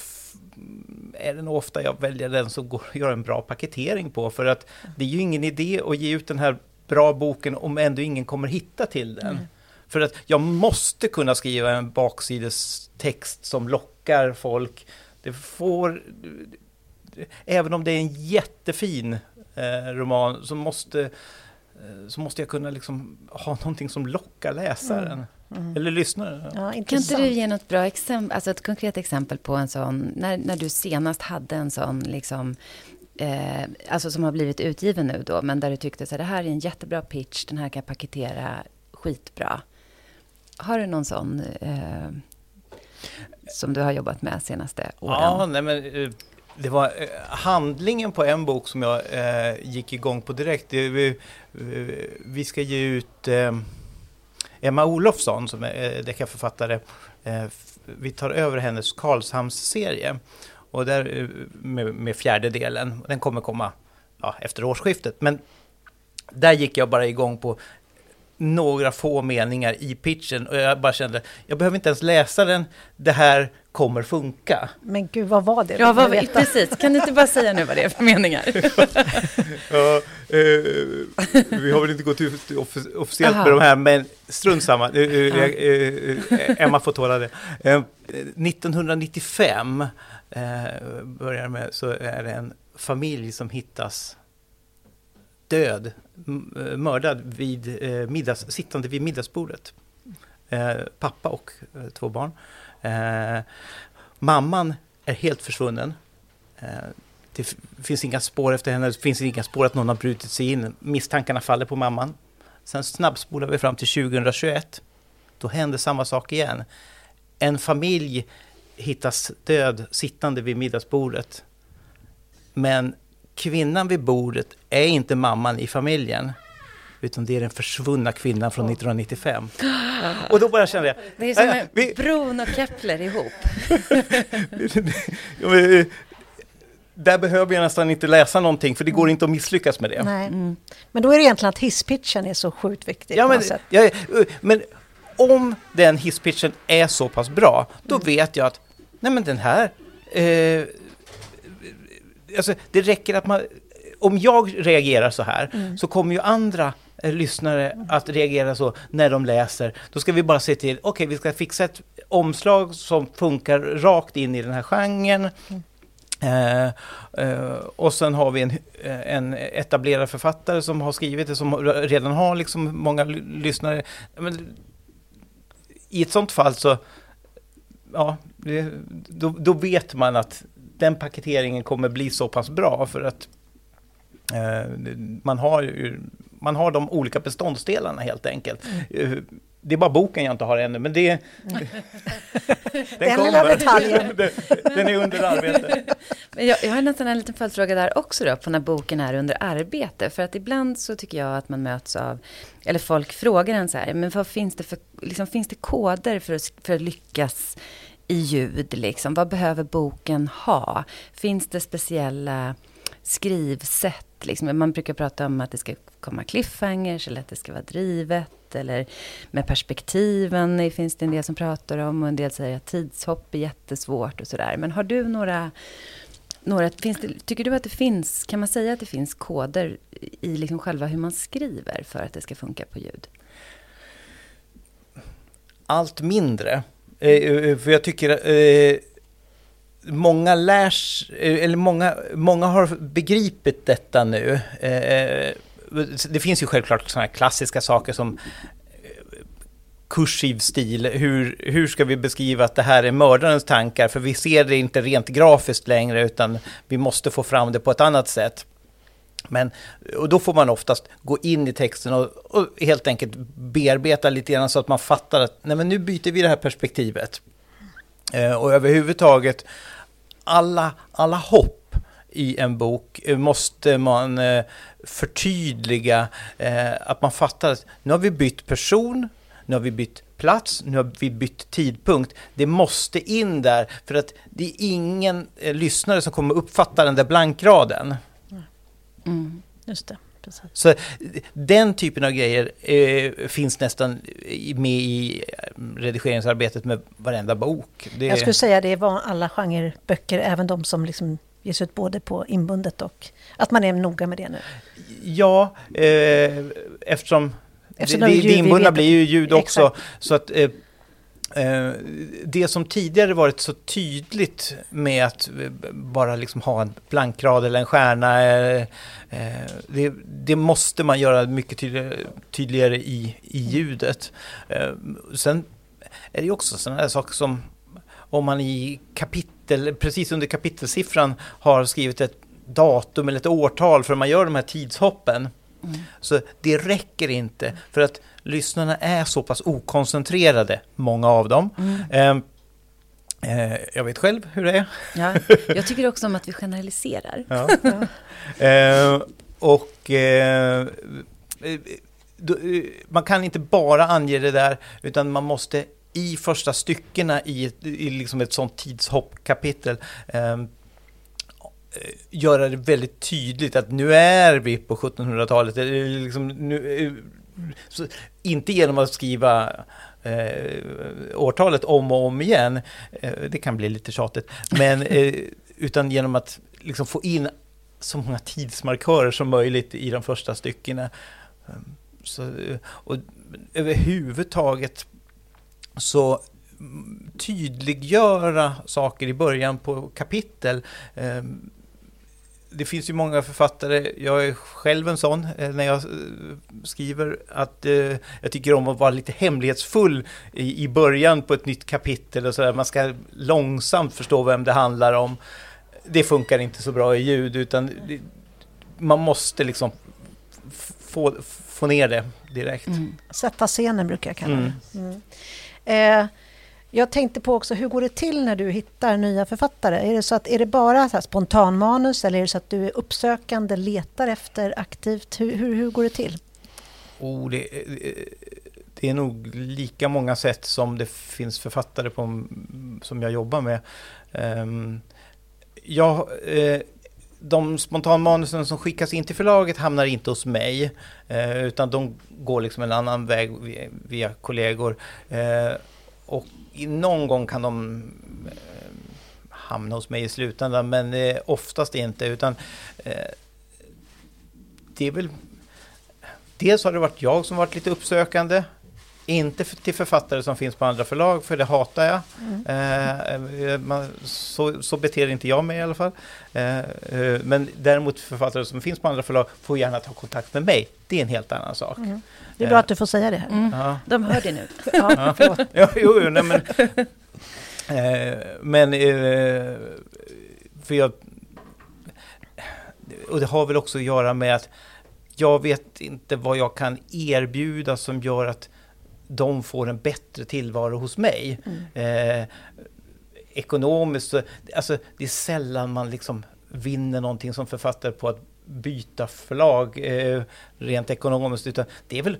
är det nog ofta jag väljer den som går att göra en bra paketering på. För att det är ju ingen idé att ge ut den här bra boken om ändå ingen kommer hitta till den. Mm. För att jag måste kunna skriva en baksidestext som lockar folk. Det får... Även om det är en jättefin eh, roman så måste så måste jag kunna liksom ha någonting som lockar läsaren. Mm. Mm. Eller lyssnaren. Ja, kan inte du ge något bra exempel, alltså ett konkret exempel på en sån, när, när du senast hade en sån, liksom, eh, alltså som har blivit utgiven nu då, men där du tyckte så här, det här är en jättebra pitch, den här kan jag paketera skitbra. Har du någon sån eh, som du har jobbat med senaste åren? Ja, nej men eh, det var eh, handlingen på en bok som jag eh, gick igång på direkt. Det, vi, eh, vi ska ge ut eh, Emma Olofsson som är eh, deckarförfattare. Eh, vi tar över hennes Karlshamns-serie. Och där eh, med, med fjärde delen. Den kommer komma ja, efter årsskiftet. Men där gick jag bara igång på några få meningar i pitchen och jag bara kände, jag behöver inte ens läsa den, det här kommer funka. Men gud, vad var det? Ja, vad, precis. Kan du inte bara säga nu vad det är för meningar? ja, eh, vi har väl inte gått ut officiellt Aha. med de här, men strunt samma. Eh, eh, eh Emma får tåla det. 1995 eh, börjar med, så är det en familj som hittas död, mördad vid eh, middags, sittande vid middagsbordet. Eh, pappa och eh, två barn. Eh, mamman är helt försvunnen. Eh, det finns inga spår efter henne, det finns inga spår att någon har brutit sig in. Misstankarna faller på mamman. Sen snabbspolar vi fram till 2021. Då händer samma sak igen. En familj hittas död sittande vid middagsbordet. Men kvinnan vid bordet är inte mamman i familjen. Utan det är den försvunna kvinnan från 1995. Och då bara kände jag... Det är som äh, vi... Bron och Kepler ihop. eh, där behöver jag nästan inte läsa någonting för det går inte att misslyckas med det. Nej. Mm. Men då är det egentligen att hisspitchen är så sjukt viktig. Ja, men, ja, eh, men om den hisspitchen är så pass bra, då mm. vet jag att nej men den här eh, alltså, det räcker att man... Om jag reagerar så här mm. så kommer ju andra Eh, lyssnare att reagera så när de läser. Då ska vi bara se till, okej okay, vi ska fixa ett omslag som funkar rakt in i den här genren. Mm. Eh, eh, och sen har vi en, eh, en etablerad författare som har skrivit det, som redan har liksom många lyssnare. Men, I ett sånt fall så, ja, det, då, då, vet man att den paketeringen kommer bli så pass bra för att eh, man, har ju, man har de olika beståndsdelarna helt enkelt. Mm. Det är bara boken jag inte har ännu, men det... den, den lilla detaljen. den, den är under arbete. jag, jag har nästan en liten följdfråga där också då, på när boken är under arbete. För att ibland så tycker jag att man möts av, eller folk frågar en så här, men vad finns det för, liksom, finns det koder för att, för att lyckas i ljud? Liksom? Vad behöver boken ha? Finns det speciella skrivsätt? Liksom? Man brukar prata om att det ska komma cliffhangers eller att det ska vara drivet. Eller med perspektiven finns det en del som pratar om och en del säger att tidshopp är jättesvårt och sådär. Men har du några några, finns det, tycker du att det finns, kan man säga att det finns koder i liksom själva hur man skriver för att det ska funka på ljud? Allt mindre. Eh, eh, eh för jag tycker eh, många lärs, eh, eller många, många har begripit detta nu det finns ju självklart sådana här klassiska saker som eh, kursiv stil. Hur, hur ska vi beskriva att det här är mördarens tankar? För vi ser det inte rent grafiskt längre, utan vi måste få fram det på ett annat sätt. Men, och då får man oftast gå in i texten och, och, helt enkelt bearbeta lite grann så att man fattar att nej men nu byter vi det här perspektivet. Eh, och överhuvudtaget, alla, alla hopp i en bok eh, måste man eh, förtydliga. Eh, att man fattar att nu har vi bytt person, nu har vi bytt plats, nu har vi bytt tidpunkt. Det måste in där, för att det är ingen lyssnare som kommer uppfatta den där blankraden. Mm, just det. Precis. Så den typen av grejer eh, finns nästan med i redigeringsarbetet med varenda bok. Det... Jag skulle säga det är alla genreböcker, även de som liksom ges ut både på inbundet och att man är noga med det nu. Ja, eh, eftersom, eftersom det, det inbundna blir ju ljud också. Exakt. Så att eh, Eh, det som tidigare varit så tydligt med att bara liksom ha en blankrad eller en stjärna, eh, eh, det, det, måste man göra mycket tydligare, tydligare i, i ljudet. Sen är det också sådana här saker som om man i kapitel, precis under kapitelsiffran har skrivit ett datum eller ett årtal för man gör de här tidshoppen Mm. Så det räcker inte för att lyssnarna är så pass okoncentrerade, många av dem. Mm. Eh, eh, jag vet själv hur det är. Ja, jag tycker också om att vi generaliserar. Ja. eh, och eh, man kan inte bara ange det där, utan man måste i första styckena i, i liksom ett sånt tidshoppkapitel eh, göra det väldigt tydligt att nu är vi på 1700-talet. Liksom, nu, så, inte genom att skriva eh, årtalet om och om igen, eh, det kan bli lite tjatigt, men eh, utan genom att liksom få in så många tidsmarkörer som möjligt i de första styckena. Ehm, så, och överhuvudtaget så tydliggöra saker i början på kapitel. Ehm, det finns ju många författare, jag är själv en sån, eh, när jag eh, skriver, att eh, jag tycker om att vara lite hemlighetsfull i, början på ett nytt kapitel och sådär. Man ska långsamt förstå vem det handlar om. Det funkar inte så bra i ljud, utan man måste liksom få, få ner det direkt. Mm. Sätta scenen brukar jag kalla det. Mm. Mm. Eh, jag tänkte på också, hur går det till när du hittar nya författare? Är det, så att, är det bara så spontanmanus eller är det så att du är uppsökande, letar efter aktivt? Hur, hur, hur går det till? Oh, det, eh, det, är nog lika många sätt som det finns författare på, som jag jobbar med. Um, jag, eh, de spontanmanusen som skickas in till förlaget hamnar inte hos mig, eh, utan de går liksom en annan väg via, via kollegor. Eh, och någon gång kan de eh, hamna hos mig i slutändan, men eh, oftast inte. Utan eh, det är väl... Dels har det varit jag som varit lite uppsökande. Inte till författare som finns på andra förlag, för det hatar jag. Mm. Eh, man, så, så beter inte jag mig i alla fall. Eh, men däremot författare som finns på andra förlag får gärna ta kontakt med mig. Det är en helt annan sak. Mm. Det är bra att du får säga det här. Mm. Ja. De hör det nu. Ja, ja, jo, jo, nej, men, eh, men eh, för jag, och det har väl också att göra med att jag vet inte vad jag kan erbjuda som gör att de får en bättre tillvaro hos mig. Mm. Eh, ekonomiskt, alltså det är sällan man liksom vinner någonting som författare på att byta förlag eh, rent ekonomiskt. Utan det är väl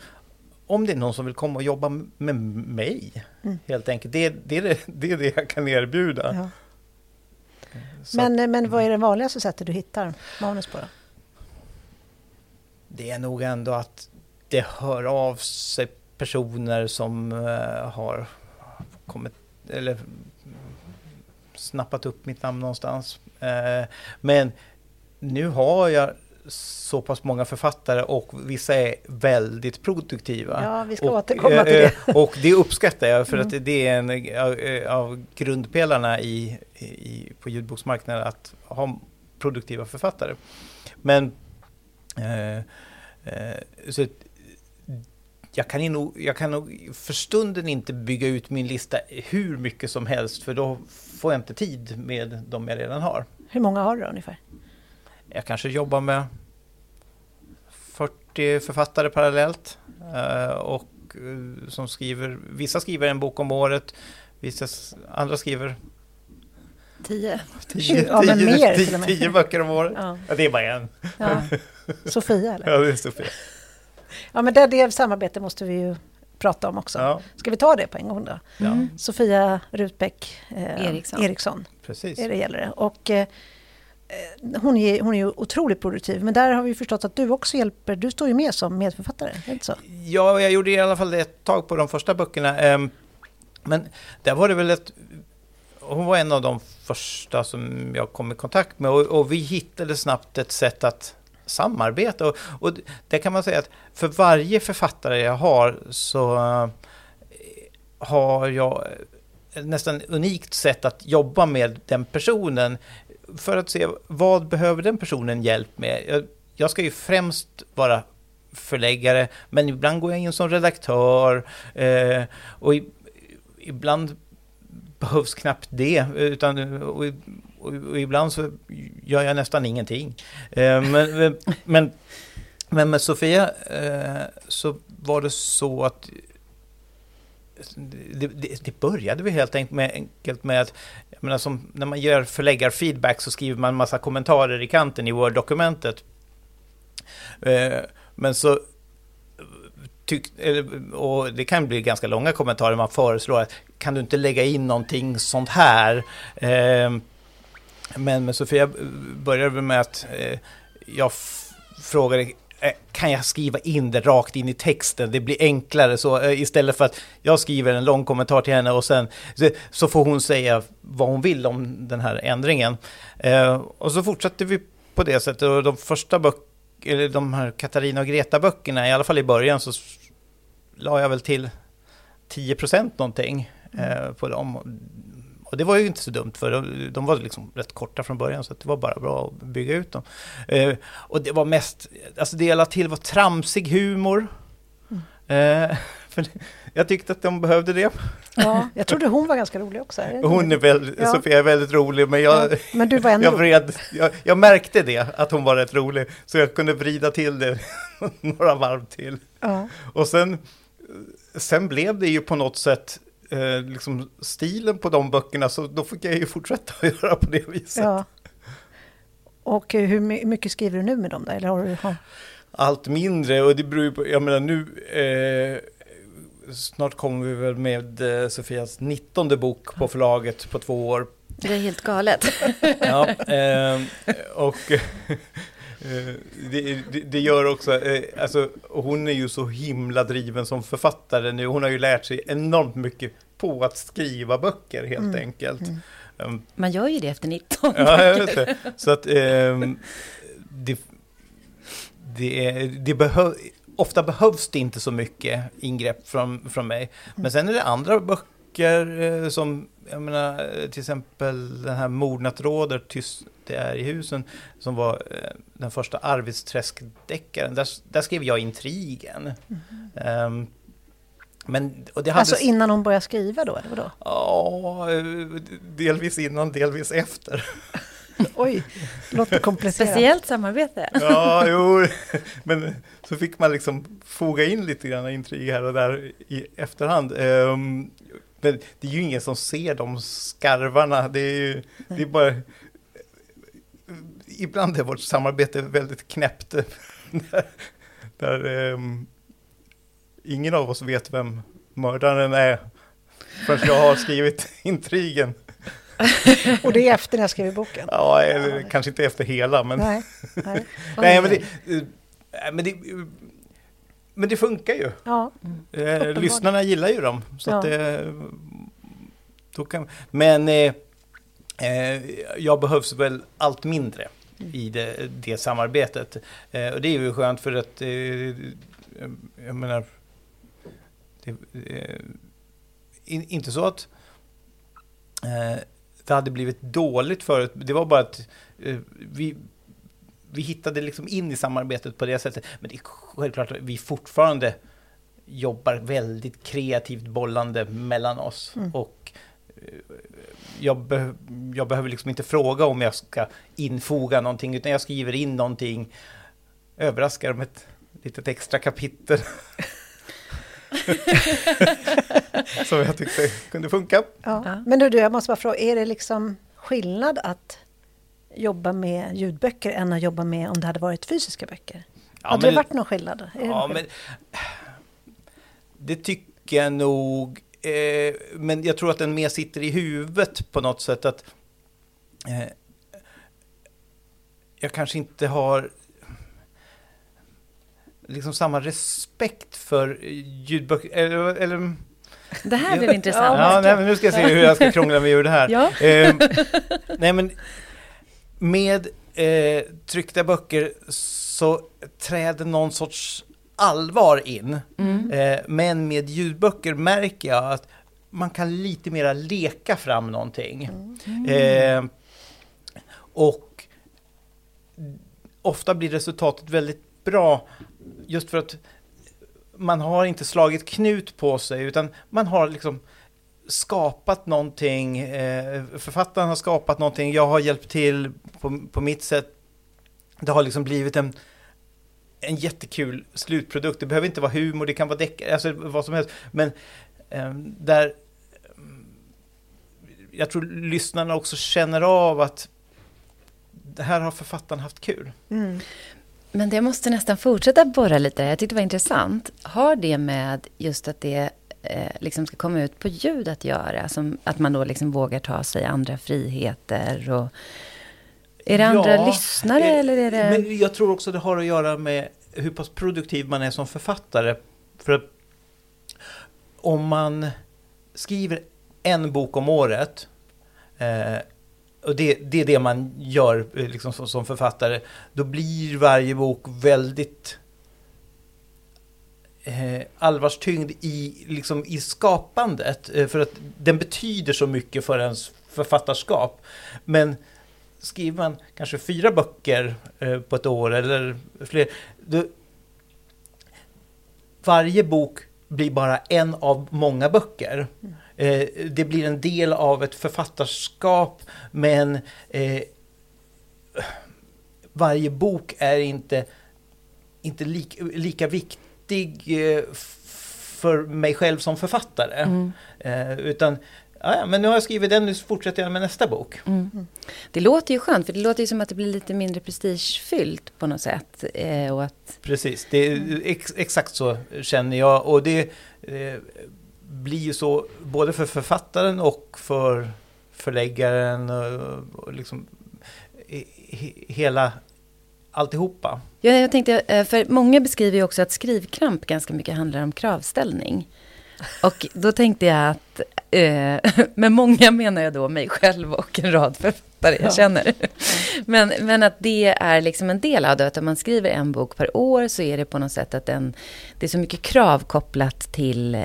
om det är någon som vill komma och jobba med mig, mm. helt enkelt. Det, det, är det, det är det jag kan erbjuda. Ja. Men, att, men vad är det vanligaste sättet du hittar manus på? Då? Det är nog ändå att det hör av sig personer som uh, har kommit, eller snappat upp mitt namn någonstans. Uh, men nu har jag så pass många författare och vissa är väldigt produktiva. Ja, vi ska och, återkomma till det. Eh, och det uppskattar jag för mm. att det är en av grundpelarna i, i, på ljudboksmarknaden att ha produktiva författare. Men eh, eh, så jag kan, nog, jag kan nog för stunden inte bygga ut min lista hur mycket som helst för då får jag inte tid med de jag redan har. Hur många har du ungefär? Jag kanske jobbar med 40 författare parallellt. Eh, och eh, som skriver, vissa skriver en bok om året, vissa andra skriver Tio. Tio, ja, men mer tio, tio böcker om året. Ja. ja. det är bara en. Ja. Sofia eller? Ja, det är Sofia. Ja, men det, det samarbete måste vi ju prata om också. Ja. Ska vi ta det på en gång då? Mm. Sofia Rutbeck eh, Eriksson. Eriksson. Precis. Är det gäller det. Och, eh, Eh, hon är, hon är ju otroligt produktiv, men där har vi förstått att du också hjälper. Du står ju med som medförfattare, är det inte så? Ja, jag gjorde i alla fall det ett tag på de första böckerna. Ehm, men där var det väl ett... Hon var en av de första som jag kom i kontakt med och, och vi hittade snabbt ett sätt att samarbeta. Och, och det kan man säga att för varje författare jag har så eh, har jag eh, nästan unikt sätt att jobba med den personen för att se vad behöver den personen hjälp med. Jag, jag ska ju främst vara förläggare, men ibland går jag in som redaktör eh, och i, ibland behövs knappt det, utan och, och, och, ibland så gör jag nästan ingenting. Eh, men, men Men med Sofia eh, så var det så att det, det, det började vi helt enkelt med, enkelt med att jag menar, som, när man gör förläggarfeedback så skriver man en massa kommentarer i kanten i Word-dokumentet. Eh, men så tyck, och det kan bli ganska långa kommentarer, man föreslår att kan du inte lägga in någonting sånt här? Eh, men med Sofia eh, började vi med att eh, jag frågade Eh, kan jag skriva in det rakt in i texten? Det blir enklare så eh, istället för att jag skriver en lång kommentar till henne och sen så får hon säga vad hon vill om den här ändringen. Eh, och så fortsatte vi på det sättet och de första böckerna, de här Katarina och Greta-böckerna, i alla fall i början så la jag väl till 10 procent någonting mm. på dem. Och det var ju inte så dumt för de, de var liksom rätt korta från början så det var bara bra att bygga ut dem. Eh, och det var mest, alltså det jag la till var tramsig humor. Mm. Eh, jag tyckte att de behövde det. Ja, jag trodde hon var ganska rolig också. Är hon är väldigt, ja. Sofia är väldigt rolig, men jag, ja, men du var ändå... jag, vred, jag, jag, märkte det, att hon var rätt rolig, så jag kunde vrida till det några varv till. Ja. Och sen, sen blev det ju på något sätt eh, liksom stilen på de böckerna så då fick jag ju fortsätta att göra på det viset. Ja. Och eh, hur mycket skriver du nu med dem då? Eller har du, har... Allt mindre och det beror ju på, jag menar nu eh, Snart kommer vi väl med eh, Sofias 19 bok på förlaget på två år. Det är helt galet. ja, eh, och det, det, det, gör också, eh, alltså, hon är ju så himla driven som författare nu. Hon har ju lärt sig enormt mycket på att skriva böcker helt mm. enkelt. Mm. Um, Man gör ju det efter 19 Ja, jag vet det. Så att um, det, det, är, det behöv, ofta behövs det inte så mycket ingrepp från, från mig. Men mm. sen är det andra böcker eh, som, jag menar, till exempel den här Mordnat råder, tyst det är i husen, som var eh, den första Arvidsträsk-deckaren. Där, där skrev jag intrigen. Mm. Um, men, och det hade... Alltså innan hon började skriva då, eller vadå? Ja, delvis innan, delvis efter. Oj, låter komplicerat. Speciellt samarbete. Ja, jo, men så fick man liksom foga in lite grann intrig här och där i efterhand. Men det är ju ingen som ser de skarvarna, det är ju det är bara ibland är vårt samarbete väldigt knäppt. där, där um, ingen av oss vet vem mördaren är förrän jag har skrivit intrigen. Och det är efter när jag skriver boken? Ja, eller, kanske inte efter hela, men... Nej, nej. nej men, det, eh, men, det, men det funkar ju. Ja, eh, lyssnarna gillar ju dem. Så ja. att det, då kan, men eh, eh jag behövs väl allt mindre i det, det samarbetet. Eh, och det är ju skönt för att, eh, jag menar, det, eh, inte så att eh, det hade blivit dåligt förut, det var bara att eh, vi, vi hittade liksom in i samarbetet på det sättet. Men det är självklart att vi fortfarande jobbar väldigt kreativt bollande mellan oss. Mm. Och eh, jag, be, jag behöver liksom inte fråga om jag ska infoga någonting, utan jag skriver in någonting, överraskar med ett litet extra kapitel. Som jag tyckte kunde funka. Ja. Men du, jag måste bara fråga, är det liksom skillnad att jobba med ljudböcker än att jobba med om det hade varit fysiska böcker? Ja, hade men, det varit någon skillnad? Ja, men, det tycker jag nog Eh, men jag tror att den mer sitter i huvudet på något sätt. att eh, Jag kanske inte har liksom samma respekt för ljudböcker. Eller, eller det här blev intressant. Ja, nej, men nu ska jag se hur jag ska krångla mig ur det här. Ja. Eh, nej, men med eh, tryckta böcker så träder någon sorts allvar in. Mm. Eh, men med ljudböcker märker jag att man kan lite mera leka fram någonting. Mm. Eh, och ofta blir resultatet väldigt bra just för att man har inte slagit knut på sig utan man har liksom skapat någonting, eh, författaren har skapat någonting, jag har hjälpt till på, på mitt sätt. Det har liksom blivit en en jättekul slutprodukt. Det behöver inte vara humor, det kan vara deckare, alltså vad som helst. Men eh, där mm, jag tror lyssnarna också känner av att det här har författaren haft kul. Mm. Men det måste nästan fortsätta borra lite. Jag tyckte det var intressant. Har det med just att det eh, liksom ska komma ut på ljud att göra? Som, att man då liksom vågar ta sig andra friheter? Och, är det andra ja, lyssnare eh, eller är det... Men jag tror också det har att göra med hur pass produktiv man är som författare. För att om man skriver en bok om året eh, och det, det, är det man gör eh, liksom, som, som, författare. Då blir varje bok väldigt eh, allvarstyngd i, liksom, i skapandet. Eh, för att den betyder så mycket för ens författarskap. Men skriver man kanske fyra böcker eh, på ett år eller fler. Då, varje bok blir bara en av många böcker. Mm. Eh, det blir en del av ett författarskap men eh, varje bok är inte, inte lik, lika viktig eh, för mig själv som författare. Mm. Eh, utan Ja, men nu har jag skrivit den, nu fortsätter jag med nästa bok. Mm. Det låter ju skönt, för det låter ju som att det blir lite mindre prestigefyllt på något sätt. Eh, och att... Precis, det är ex, exakt så känner jag. Och det eh, blir ju så både för författaren och för förläggaren och, och liksom he, hela alltihopa. Ja, jag tänkte, eh, för många beskriver ju också att skrivkramp ganska mycket handlar om kravställning. Och då tänkte jag att, eh, med många menar jag då mig själv och en rad författare jag ja. känner. Men, men att det är liksom en del av det, att om man skriver en bok per år så är det på något sätt att den, det är så mycket krav kopplat till,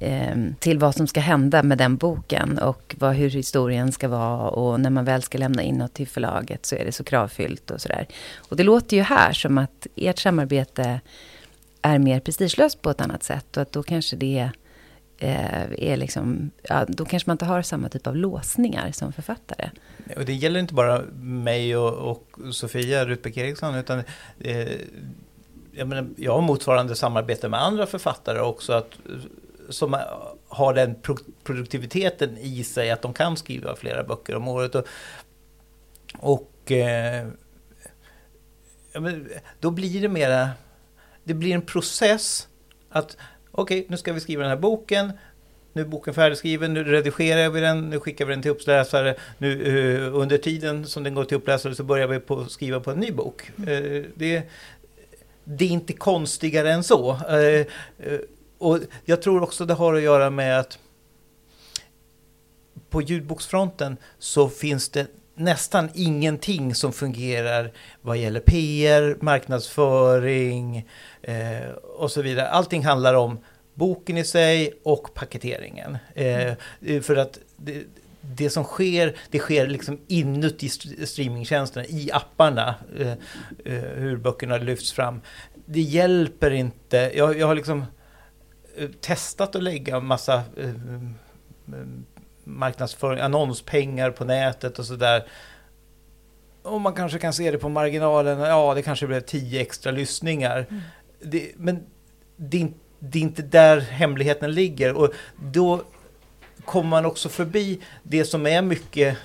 eh, till vad som ska hända med den boken och vad, hur historien ska vara och när man väl ska lämna in något till förlaget så är det så kravfyllt och sådär. Och det låter ju här som att ert samarbete är mer prestigelöst på ett annat sätt och att då kanske det Eh, Eh, är liksom, ja, då kanske man inte har samma typ av låsningar som författare. Och det gäller inte bara mig och, och Sofia Rutbeck Eriksson, utan eh, jag, menar, jag har motsvarande samarbete med andra författare också, att, som har den pro produktiviteten i sig att de kan skriva flera böcker om året. Och, och eh, men, då blir det mera, det blir en process att okej, okay, nu ska vi skriva den här boken. Nu är boken färdigskriven, nu redigerar vi den, nu skickar vi den till uppläsare. Nu, uh, under tiden som den går till uppläsare så börjar vi på skriva på en ny bok. Uh, det, det, är inte konstigare än så. Uh, och jag tror också det har att göra med att på ljudboksfronten så finns det nästan ingenting som fungerar vad gäller PR, marknadsföring eh, och så vidare. Allting handlar om boken i sig och paketeringen. Eh, för att det, det, som sker, det sker liksom inuti streamingtjänsterna, i apparna, eh, eh, hur böckerna lyfts fram. Det hjälper inte. Jag, jag har liksom eh, testat att lägga massa eh, marknadsföring, annonspengar på nätet och sådär. Och man kanske kan se det på marginalen, ja det kanske blev tio extra lyssningar. Mm. Det, men det är, det är, inte där hemligheten ligger. Och då kommer man också förbi det som är mycket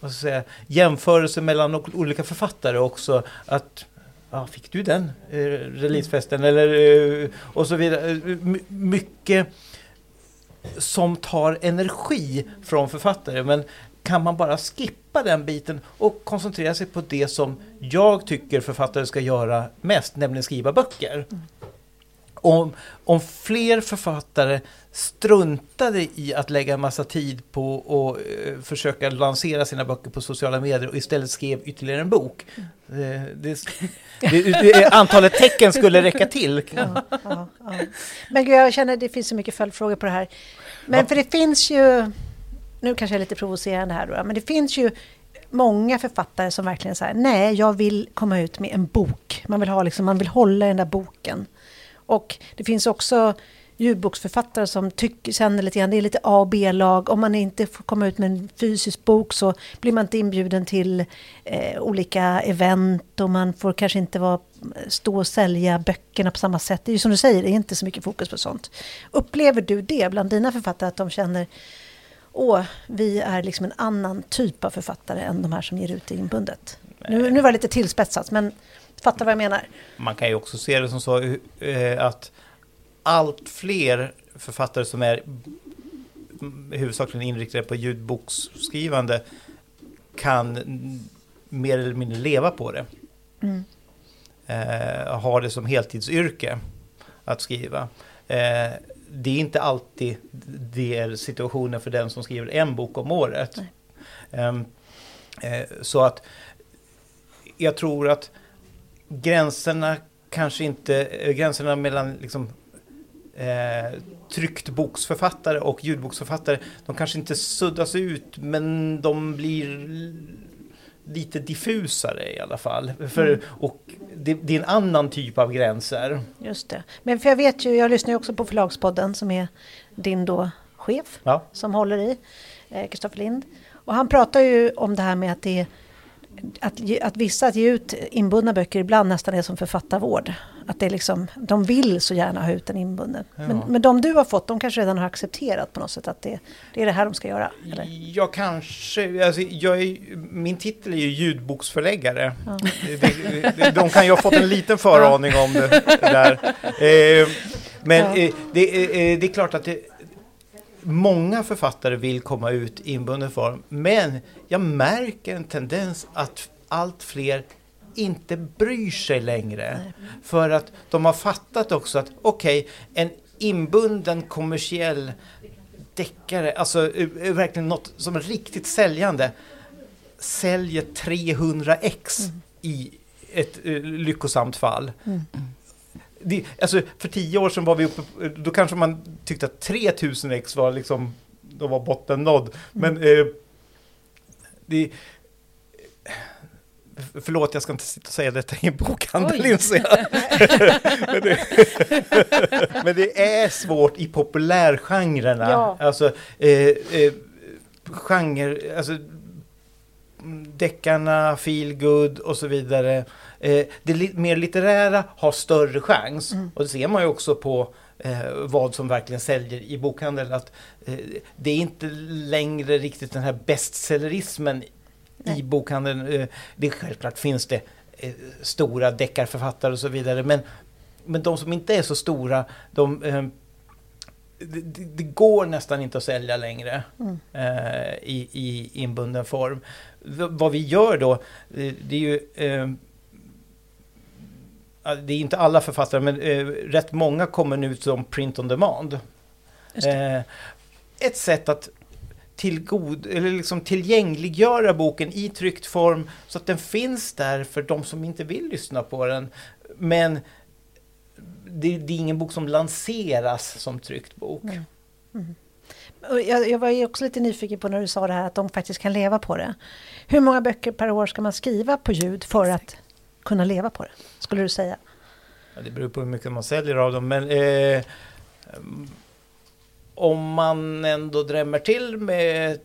vad ska jag säga, jämförelse mellan olika författare också. Att ja, fick du den eh, releasefesten? Eller, eh, och så vidare. My mycket som tar energi från författare. Men kan man bara skippa den biten och koncentrera sig på det som jag tycker författare ska göra mest, nämligen skriva böcker. Mm. Om, om fler författare struntade i att lägga en massa tid på att uh, försöka lansera sina böcker på sociala medier och istället skrev ytterligare en bok. Mm. Uh, det, det, det, antalet tecken skulle räcka till. Ja, ja, ja. Men gud, jag känner att det finns så mycket följdfrågor på det här. Men för det finns ju, nu kanske jag är lite provocerande här då, men det finns ju många författare som verkligen säger nej, jag vill komma ut med en bok. Man vill, ha liksom, man vill hålla den där boken. Och det finns också ljudboksförfattare som tycker, känner lite grann, det är lite A och B-lag. Om man inte får komma ut med en fysisk bok så blir man inte inbjuden till eh, olika event och man får kanske inte vara, stå och sälja böckerna på samma sätt. Det är ju som du säger, det är inte så mycket fokus på sånt. Upplever du det bland dina författare att de känner åh, vi är liksom en annan typ av författare än de här som ger ut det inbundet? Nu, nu var det lite tillspetsat, men fattar vad jag menar. Man kan ju också se det som så eh, att allt fler författare som är huvudsakligen inriktade på ljudboksskrivande kan mer eller mindre leva på det. Mm. Eh, ha det som heltidsyrke att skriva. Eh, det är inte alltid det är situationen för den som skriver en bok om året. Eh, så att jag tror att gränserna kanske inte, gränserna mellan liksom eh, tryckt boksförfattare och ljudboksförfattare, de kanske inte suddas ut, men de blir lite diffusare i alla fall. För, mm. Och det, det, är en annan typ av gränser. Just det. Men för jag vet ju, jag lyssnar ju också på Förlagspodden som är din då chef ja. som håller i, Kristoffer eh, Lind. Och han pratar ju om det här med att det är att, att vissa att ge ut inbundna böcker ibland nästan är som författarvård. Att det är liksom, de vill så gärna ha ut den inbunden. Ja. Men, men de du har fått, de kanske redan har accepterat på något sätt att det, det är det här de ska göra? Eller? Jag kanske, alltså, jag är, min titel är ju ljudboksförläggare. Ja. De, de kan ju ha fått en liten föraning om det där. Eh, men ja. eh, det, eh, det är klart att det, många författare vill komma ut i inbunden form, men jag märker en tendens att allt fler inte bryr sig längre. Nej. För att de har fattat också att okej, okay, en inbunden kommersiell deckare, alltså verkligen något som är riktigt säljande, säljer 300 ex mm. i ett uh, lyckosamt fall. Mm det, alltså för tio år sedan var vi uppe, då kanske man tyckte att 3000 ex var liksom, då var botten nådd. Men mm. eh, det, Förlåt, jag ska inte sitta och säga detta i en bokhandel inser jag. men, det, men det är svårt i populärgenrerna. Ja. Alltså, eh, eh, genre, alltså deckarna, feelgood och så vidare. Eh, det li mer litterära har större chans. Mm. Och det ser man ju också på eh, vad som verkligen säljer i bokhandeln. Att, eh, det är inte längre riktigt den här bestsellerismen i bokhandeln. Eh, det självklart finns det eh, stora deckarförfattare och så vidare. Men, men de som inte är så stora, de eh, det, det, går nästan inte att sälja längre mm. eh, i, i inbunden form. Vad vi gör då, det, det är ju eh, det är inte alla författare, men eh, rätt många kommer nu som print on demand. Eh, ett sätt att tillgod, eller liksom tillgängliggöra boken i tryckt form så att den finns där för de som inte vill lyssna på den. Men det, det är ingen bok som lanseras som tryckt bok. Mm. Mm. Jag, jag, var också lite nyfiken på när du sa det här att de faktiskt kan leva på det. Hur många böcker per år ska man skriva på ljud för att kunna leva på det? Skulle du säga? Ja, det beror på hur mycket man säljer av dem. Men eh, om man ändå drämmer till med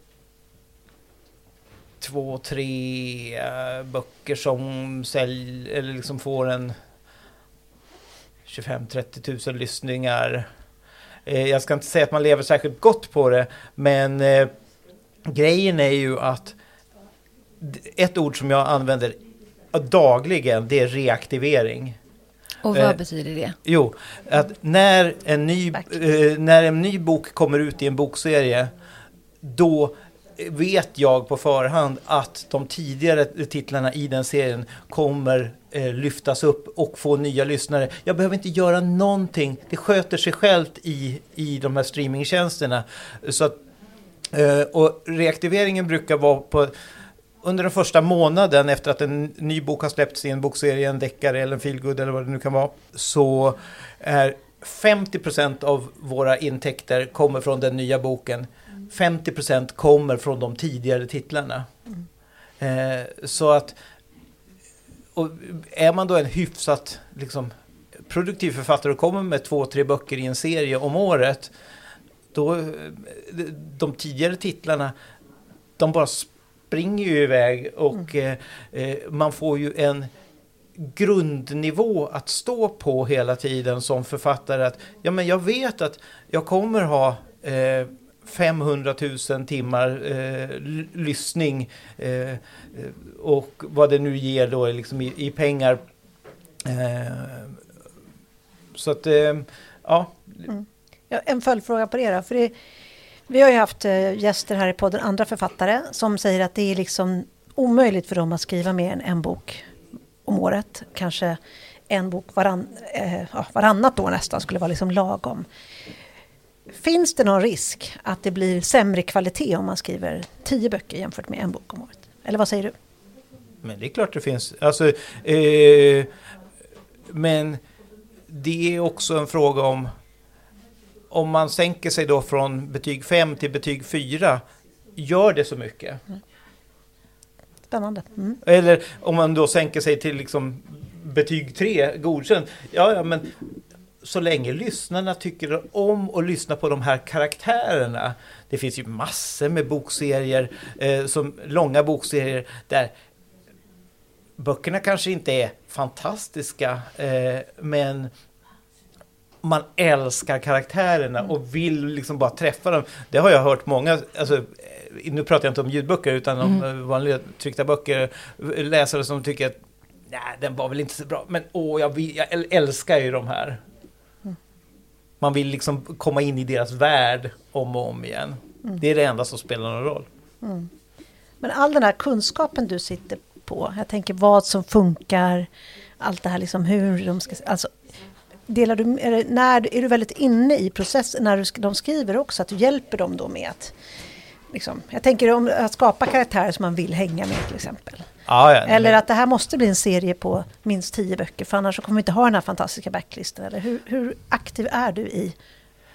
två, tre eh, böcker som säljer, eller liksom får en 25-30 tusen lyssningar. Eh, jag ska inte säga att man lever särskilt gott på det, men eh, grejen är ju att ett ord som jag använder dagligen, det är reaktivering. Och vad eh, betyder det? Jo, att när en, ny, eh, när en ny bok kommer ut i en bokserie, då vet jag på förhand att de tidigare titlarna i den serien kommer eh, lyftas upp och få nya lyssnare. Jag behöver inte göra någonting. Det sköter sig självt i, i de här streamingtjänsterna. Så att, eh, och reaktiveringen brukar vara på under den första månaden efter att en ny bok har släppts i en bokserie, en deckare eller en feelgood eller vad det nu kan vara, så är 50% av våra intäkter kommer från den nya boken. 50% kommer från de tidigare titlarna. Mm. Eh, så att är man då en hyfsat liksom, produktiv författare och kommer med två, tre böcker i en serie om året, då, eh, de tidigare titlarna, de bara springer ju iväg och mm. eh, man får ju en grundnivå att stå på hela tiden som författare. Att, ja, men jag vet att jag kommer ha eh, 500 000 timmar eh, lyssning eh, och vad det nu ger då liksom i, i pengar. Eh, så att, eh, ja. Mm. ja. En följdfråga på det då. För det, vi har ju haft eh, gäster här i podden, andra författare, som säger att det är liksom omöjligt för dem att skriva mer än en bok om året. Kanske en bok varann, eh, varannat år nästan skulle vara liksom lagom. Finns det någon risk att det blir sämre kvalitet om man skriver tio böcker jämfört med en bok om året? Eller vad säger du? Men det är klart det finns. Alltså, eh, men det är också en fråga om om man sänker sig då från betyg 5 till betyg 4, gör det så mycket? Mm. Spännande. Mm. Eller om man då sänker sig till liksom betyg 3, godkänd. Ja, ja, men så länge lyssnarna tycker om att lyssna på de här karaktärerna. Det finns ju massor med bokserier, eh, som långa bokserier där böckerna kanske inte är fantastiska, eh, men man älskar karaktärerna och vill liksom bara träffa dem. Det har jag hört många, alltså, nu pratar jag inte om ljudböcker utan om mm. vanliga tryckta böcker, läsare som tycker att nej, den var väl inte så bra, men åh, jag, jag älskar ju de här. Man vill liksom komma in i deras värld om och om igen. Mm. Det är det enda som spelar någon roll. Mm. Men all den här kunskapen du sitter på, jag tänker vad som funkar, allt det här liksom hur de ska... Alltså, delar du, är, när, är du väldigt inne i processen när du, de skriver också, att du hjälper dem då med att Liksom. Jag tänker om att skapa karaktärer som man vill hänga med till exempel. Ah, ja, eller att det här måste bli en serie på minst tio böcker för annars kommer vi inte ha den här fantastiska backlistan. Eller hur, hur aktiv är du i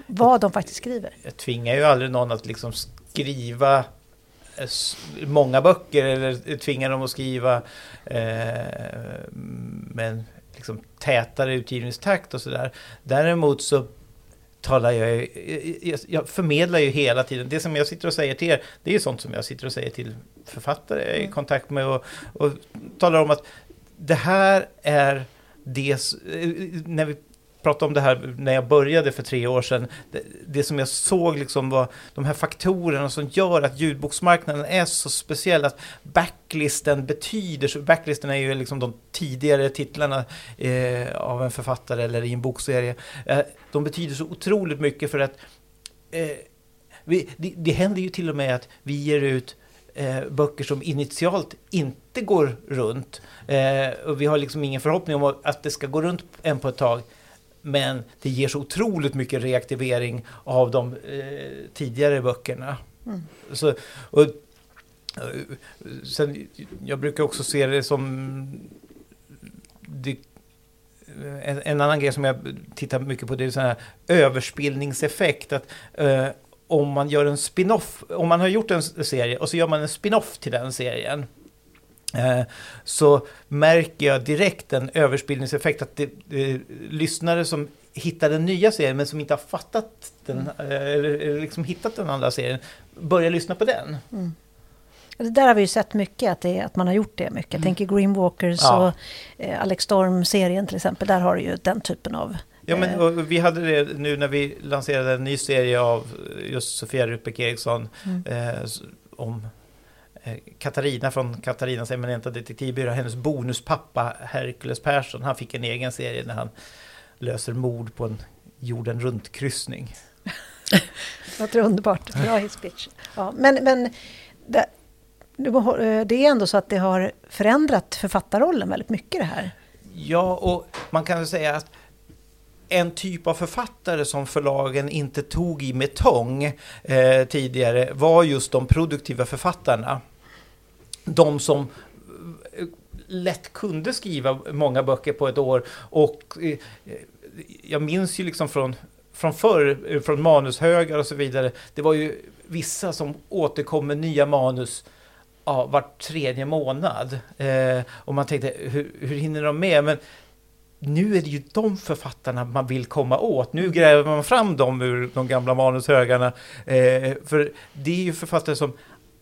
vad de faktiskt skriver? Jag tvingar ju aldrig någon att liksom skriva eh, många böcker eller tvinga dem att skriva eh, med liksom tätare utgivningstakt och sådär. Däremot så talar jag, jag, jag, förmedlar ju hela tiden. Det som jag sitter och säger till er, det är sånt som jag sitter och säger till författare jag är i mm. kontakt med och, och talar om att det här är det, när vi pratade om det här när jag började för tre år sedan. Det, det, som jag såg liksom var de här faktorerna som gör att ljudboksmarknaden är så speciell. Att backlisten betyder, backlisten är ju liksom de tidigare titlarna eh, av en författare eller i en bokserie. Eh, de betyder så otroligt mycket för att eh, vi, det, det händer ju till och med att vi ger ut eh, böcker som initialt inte går runt. Eh, och vi har liksom ingen förhoppning om att det ska gå runt än på ett tag. Men det ger så otroligt mycket reaktivering av de eh, tidigare böckerna. Mm. Så, och, eh, sen, jag brukar också se det som... Det, en, en, annan grej som jag tittar mycket på det är sån här överspillningseffekt. Att, eh, om man gör en spin-off, om man har gjort en serie och så gör man en spin-off till den serien. Eh, så märker jag direkt en överspillningseffekt att det, det, lyssnare som hittar den nya serien men som inte har fattat den, mm. eh, eller liksom hittat den andra serien, börjar lyssna på den. Mm. Det där har vi ju sett mycket, att, det, att man har gjort det mycket. Jag mm. tänker Greenwalkers ja. och eh, Alex Storm-serien till exempel, där har du ju den typen av Ja, men vi hade det nu när vi lanserade en ny serie av just Sofia Rupek Eriksson mm. eh, om Eh, Katarina från Katarinas eminenta detektivbyrå, hennes bonuspappa Hercules Persson, han fick en egen serie när han löser mord på en jorden runt-kryssning. Låter underbart, bra hisspitch. Ja, men men det, det är ändå så att det har förändrat författarrollen väldigt mycket det här. Ja, och man kan säga att en typ av författare som förlagen inte tog i med tång eh, tidigare var just de produktiva författarna de som eh, lätt kunde skriva många böcker på ett år. Och eh, jag minns ju liksom från, från förr, eh, från manushögar och så vidare. Det var ju vissa som återkom med nya manus ja, var tredje månad. Eh, och man tänkte, hur, hur hinner de med? Men nu är det ju de författarna man vill komma åt. Nu gräver man fram dem ur de gamla manushögarna. Eh, för det är ju författare som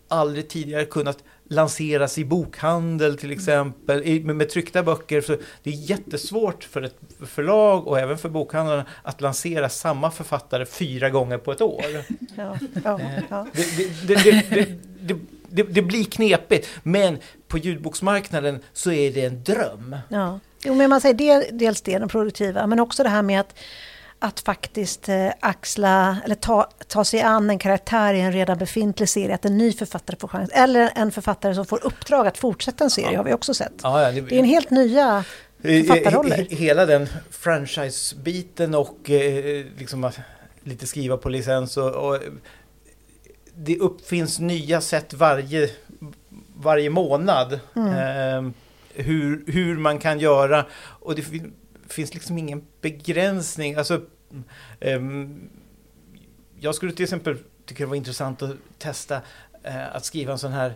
aldrig tidigare kunnat lanseras i bokhandel till exempel, i, med, med tryckta böcker. Så det är jättesvårt för ett förlag och även för bokhandlarna att lansera samma författare fyra gånger på ett år. Ja, ja, ja. Det, det, det, det, det, blir knepigt, men på ljudboksmarknaden så är det en dröm. Ja. Jo, men man säger det, dels det, den produktiva, men också det här med att att faktiskt eh, axla eller ta, ta sig an en karaktär i en redan befintlig serie, att en ny författare får chans. Eller en författare som får uppdrag att fortsätta en serie, ja. har vi också sett. Ja, ja, det, det, är en helt nya författarroller. Hela den franchise-biten och eh, liksom lite skriva på licens och, och det uppfinns nya sätt varje, varje månad. Mm. Eh, hur, hur man kan göra. Och det finns liksom ingen begränsning. Alltså, um, jag skulle till exempel tycka det var intressant att testa uh, att skriva en sån här,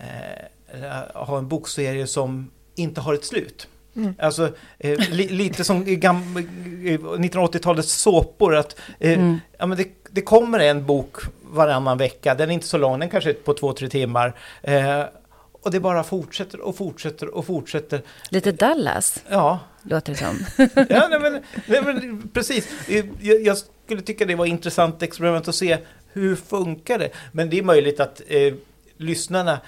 uh, ha en bokserie som inte har ett slut. Mm. Alltså eh, li, lite som 1980-talets såpor. Att, eh, mm. ja, men det, det, kommer en bok varannan vecka. Den är inte så lång, den kanske är på två, tre timmar. Eh, och det bara fortsätter och fortsätter och fortsätter. Lite Dallas, ja. låter det som. ja, nej, men, nej, men precis. Jag, jag, skulle tycka det var intressant experiment att se hur funkar det. Men det är möjligt att eh, lyssnarna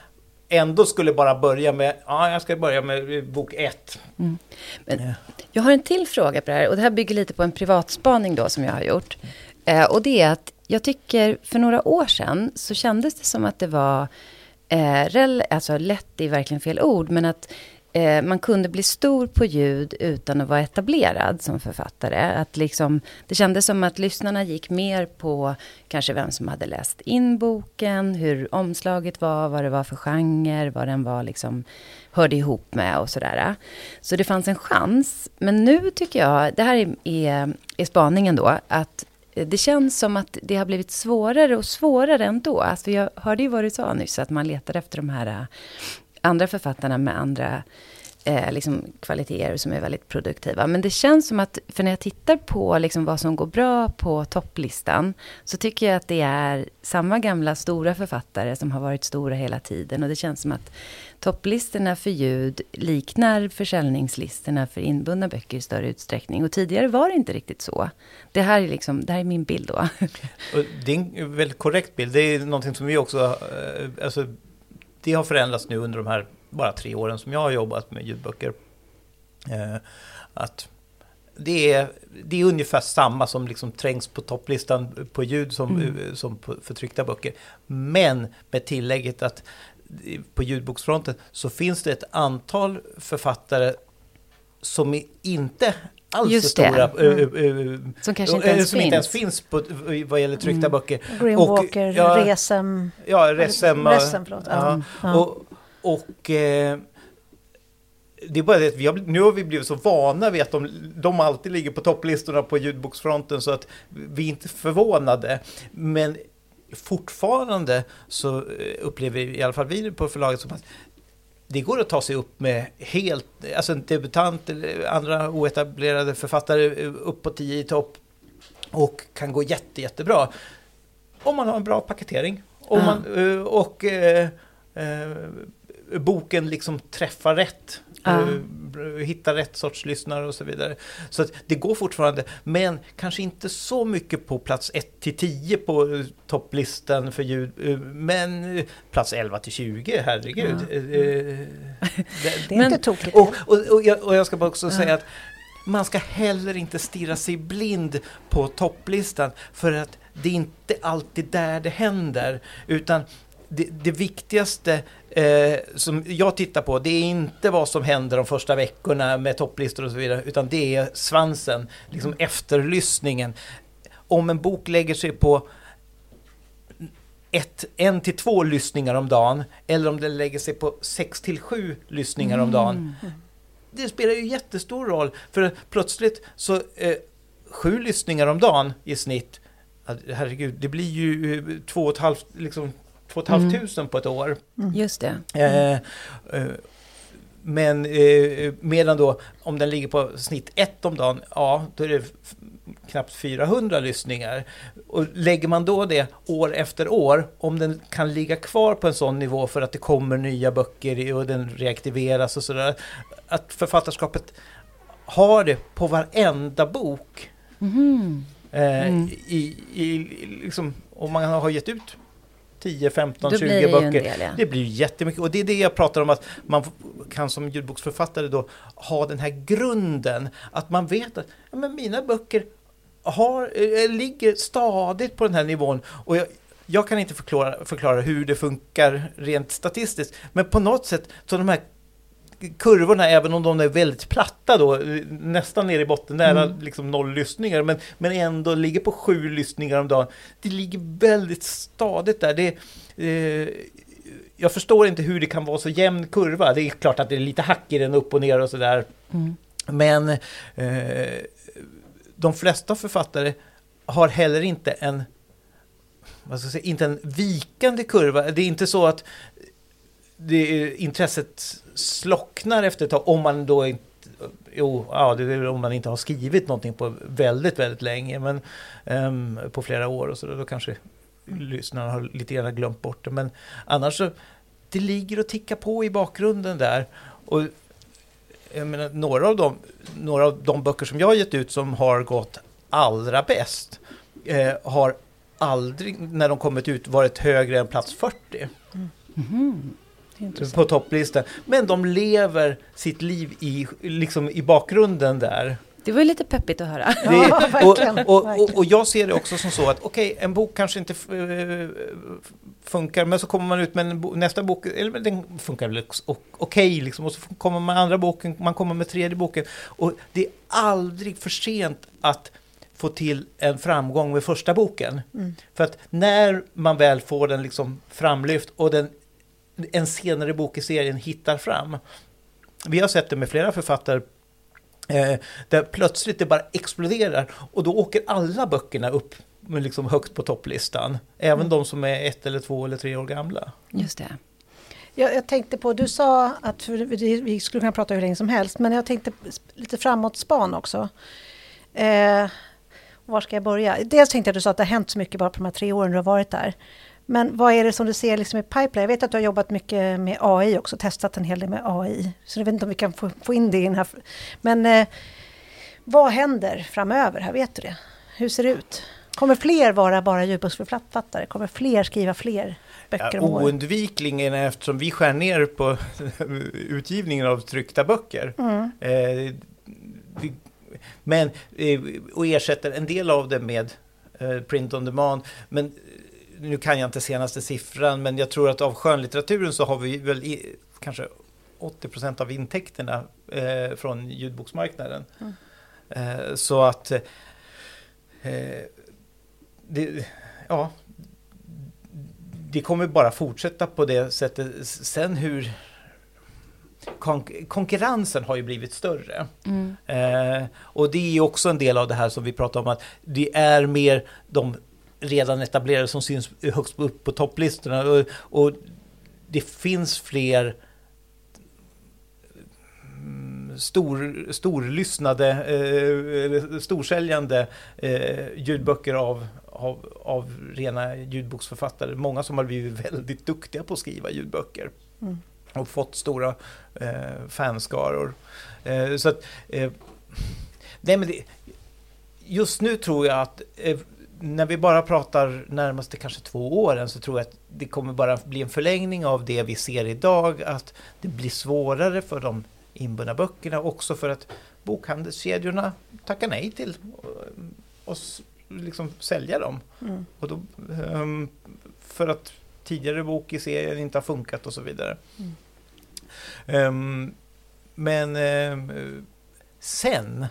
ändå skulle bara börja med, ja, jag ska börja med bok ett. Mm. Men, jag har en till fråga på det här och det här bygger lite på en privatspaning då som jag har gjort. Eh, och det är att jag tycker för några år sedan så kändes det som att det var eh, rel, alltså lätt är verkligen fel ord, men att eh, man kunde bli stor på ljud utan att vara etablerad som författare. Att liksom, det kändes som att lyssnarna gick mer på kanske vem som hade läst in boken, hur omslaget var, vad det var för genre, vad den var liksom, hörde ihop med och sådär. Så det fanns en chans. Men nu tycker jag, det här är, är, är spaningen då, att det känns som att det har blivit svårare och svårare ändå. Alltså jag hörde ju vad du sa nyss, att man letar efter de här äh, andra författarna med andra eh, liksom kvaliteter som är väldigt produktiva. Men det känns som att, för när jag tittar på liksom vad som går bra på topplistan, så tycker jag att det är samma gamla stora författare som har varit stora hela tiden. Och det känns som att topplistorna för ljud liknar försäljningslistorna för inbundna böcker i större utsträckning. Och tidigare var det inte riktigt så. Det här är, liksom, det här är min bild då. Och det är en väldigt korrekt bild. Det är någonting som vi också... Eh, alltså, det har förändrats nu under de här bara tre åren som jag har jobbat med ljudböcker. Eh, att det är, det är ungefär samma som liksom trängs på topplistan på ljud som, mm. som på, för tryckta böcker. Men med tillägget att på ljudboksfronten så finns det ett antal författare som inte alls Just är stora. Mm. som kanske inte ens som finns. Inte ens finns på, vad gäller tryckta mm. böcker. Grimwalker, ja, Resem. Ja, Resem. Resem förlåt. Ja, ja. Och, och eh, det är bara det att vi har, nu har vi blivit så vana vid att de, de alltid ligger på topplistorna på ljudboksfronten så att vi är inte förvånade. Men fortfarande så eh, upplever i alla fall vi på förlaget som att det går att ta sig upp med helt, alltså en debutant eller andra oetablerade författare eh, upp på 10 i topp och kan gå jätte, jättebra. Om man har en bra paketering. Om man, uh, och uh, uh, boken liksom träffar rätt. Uh. Hitta rätt sorts lyssnare och så vidare. Så att det går fortfarande, men kanske inte så mycket på plats 1 till 10 på topplistan för ljud. Eh, men plats 11 till 20, herregud. Ja. Mm. Det, det, är inte tokigt. Och, och, och, jag, och jag ska bara också ja. säga att man ska heller inte stirra sig blind på topplistan för att det är inte alltid där det händer. Utan det, det viktigaste eh, som jag tittar på, det är inte vad som händer de första veckorna med topplistor och så vidare, utan det är svansen, liksom mm. efterlyssningen. Om en bok lägger sig på ett, en till två lyssningar om dagen, eller om den lägger sig på sex till sju lyssningar mm. om dagen. Mm. Det spelar ju jättestor roll, för plötsligt så eh, sju lyssningar om dagen i snitt, herregud, det blir ju eh, två och ett halvt, liksom 2 500 mm. på ett år. Mm. Just det. Eh, eh, men eh, medan då om den ligger på snitt ett om dagen, ja då är det knappt 400 lyssningar. Och lägger man då det år efter år, om den kan ligga kvar på en sån nivå för att det kommer nya böcker och den reaktiveras och sådär. Att författarskapet har det på varenda bok. Eh, Mm. i, i, liksom, om man har gett ut 10, 15, Då 20 blir det ju en böcker. del, ja. Det blir jättemycket. Och det är det jag pratar om att man kan som ljudboksförfattare då ha den här grunden. Att man vet att ja, men mina böcker har, eh, ligger stadigt på den här nivån. Och jag, jag kan inte förklara, förklara hur det funkar rent statistiskt. Men på något sätt, så de här kurvorna, även om de är väldigt platta då, eh, nästan ner i botten, nära Mm. liksom noll lyssningar, men, men ändå ligger på sju lyssningar om dagen. Det ligger väldigt stadigt där. Det, eh, jag förstår inte hur det kan vara så jämn kurva. Det är klart att det är lite hack i den upp och ner och sådär. Mm. Men eh, de flesta författare har heller inte en, vad ska jag säga, inte en vikande kurva. Det är inte så att det intresset slocknar efter ett tag om man då inte Jo, ja, det är om man inte har skrivit någonting på väldigt, väldigt länge, men um, på flera år och så, då kanske lyssnarna har lite grann glömt bort det. Men annars så, det ligger och tickar på i bakgrunden där. Och jag menar, några, av de, några av de böcker som jag har gett ut som har gått allra bäst eh, har aldrig, när de kommit ut, varit högre än plats 40 Mm. Mm -hmm på topplistan. Men de lever sitt liv i, liksom i bakgrunden där. Det var ju lite peppigt att höra. Ja, Det- verkligen, och, och, och, och jag ser det också som så att okej, en bok kanske inte eh, funkar, men så kommer man ut med en bo, nästa bok, eller den funkar väl okej, liksom, och så kommer man med andra boken, man kommer med tredje boken. Och det är aldrig för sent att få till en framgång med första boken. Mm. För att när man väl får den liksom framlyft och den, en senare bok i serien hittar fram. Vi har sett det med flera författare eh, där plötsligt det bara exploderar och då åker alla böckerna upp liksom högt på topplistan. Även Mm. de som är ett eller två eller tre år gamla. Just det. Jag, jag tänkte på, du sa att vi skulle kunna prata hur länge som helst, men jag tänkte lite framåt span också. Eh, var ska jag börja? Dels tänkte jag att du sa att det har hänt så mycket bara på de här tre åren du har varit där. Men vad är det som du ser liksom i pipeline? Jag vet att du har jobbat mycket med AI också, testat en hel del med AI. Så jag vet inte om vi kan få, få in det i den här... Men eh, vad händer framöver? Här vet du det? Hur ser det ut? Kommer fler vara bara ljudboksförfattare? Kommer fler skriva fler böcker Ja, om året? oundvikligen eftersom vi skär ner på utgivningen av tryckta böcker. Mm. Eh, vi, men, eh, och ersätter en del av det med eh, print on demand. Men nu kan jag inte senaste siffran, men jag tror att av skönlitteraturen så har vi väl i, kanske 80 procent av intäkterna eh, från ljudboksmarknaden. Mm. Eh, så att eh, det, ja, det kommer bara fortsätta på det sättet. Sen hur konk- konkurrensen har ju blivit större. Mm. Eh, och det är ju också en del av det här som vi pratar om att det är mer de redan etablerade som syns högst upp på topplistorna. Och, och det finns fler mm, stor, storlyssnade, eh, storsäljande eh, ljudböcker av, av, av rena ljudboksförfattare. Många som har blivit väldigt duktiga på att skriva ljudböcker Mm. och fått stora eh, fanskaror. Eh, så att, eh, nej men det, just nu tror jag att eh, när vi bara pratar närmaste kanske två åren så tror jag att det kommer bara bli en förlängning av det vi ser idag. Att det blir svårare för de inbundna böckerna också för att bokhandelskedjorna tackar nej till eh, oss liksom sälja dem. Mm. Och då, ehm, för att tidigare bok i serien inte har funkat och så vidare. Mm. Ehm, men ehm, sen,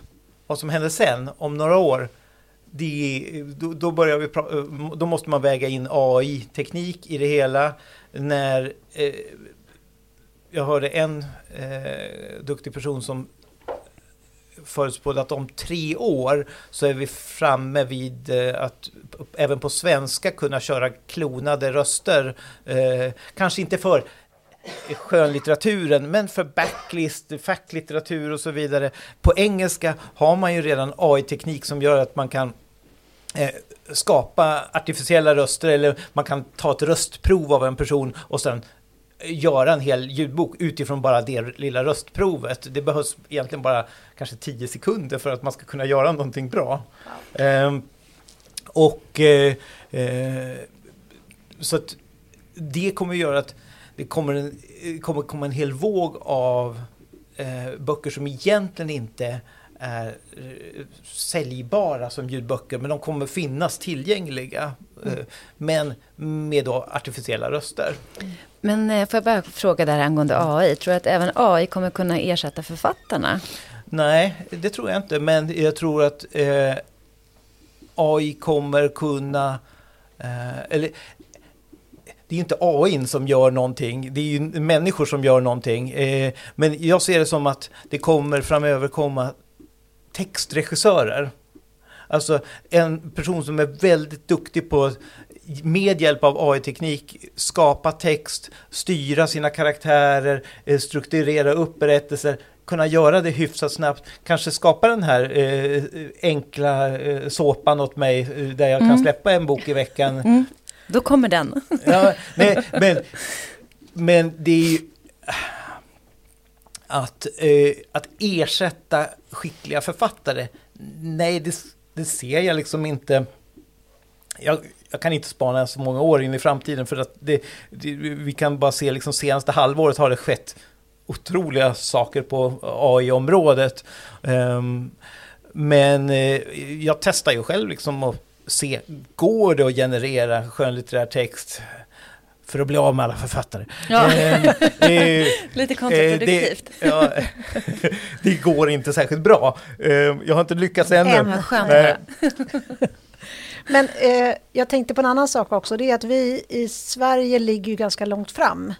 vad som händer sen, om några år, det, då, då, börjar vi då måste man väga in AI-teknik i det hela. När eh, jag hörde en eh, duktig person som förutspådde att om tre år så är vi framme vid eh, att även på svenska kunna köra klonade röster. Eh, kanske inte för skönlitteraturen, men för backlist, facklitteratur och så vidare. På engelska har man ju redan AI-teknik som gör att man kan eh, skapa artificiella röster eller man kan ta ett röstprov av en person och sen göra en hel ljudbok utifrån bara det lilla röstprovet. Det behövs egentligen bara kanske tio sekunder för att man ska kunna göra någonting bra. Ja. Eh, och eh, så att det kommer att göra att det kommer, en, kommer komma en hel våg av eh, böcker som egentligen inte är eh, säljbara som ljudböcker, men de kommer finnas tillgängliga. Mm. men med då artificiella röster. Men eh, får jag bara fråga där angående AI, tror du att även AI kommer kunna ersätta författarna? Nej, det tror jag inte, men jag tror att eh, AI kommer kunna, eh, eller det är ju inte AI som gör någonting, det är ju människor som gör någonting. Eh, men jag ser det som att det kommer framöver komma textregissörer. Alltså en person som är väldigt duktig på med hjälp av AI-teknik skapa text, styra sina karaktärer, eh, strukturera upp berättelser, kunna göra det hyfsat snabbt, kanske skapa den här eh, enkla eh, såpan åt mig eh, där jag mm. kan släppa en bok i veckan. Mm. Då kommer den. ja, nej, men, men det är ju att, eh, att ersätta skickliga författare, nej det, det ser jag liksom inte. Jag, jag, kan inte spana så många år in i framtiden för att det, det, vi kan bara se liksom senaste halvåret har det skett otroliga saker på AI-området. Um, ehm, men eh, jag testar ju själv liksom att se, går det att generera skönlitterär text för att bli av med alla författare. Ja. Eh, det, Lite kontraproduktivt. Det, ja, det går inte särskilt bra. Eh, jag har inte lyckats ännu. Än, skönt Men eh, jag tänkte på en annan sak också. Det är att vi i Sverige ligger ju ganska långt fram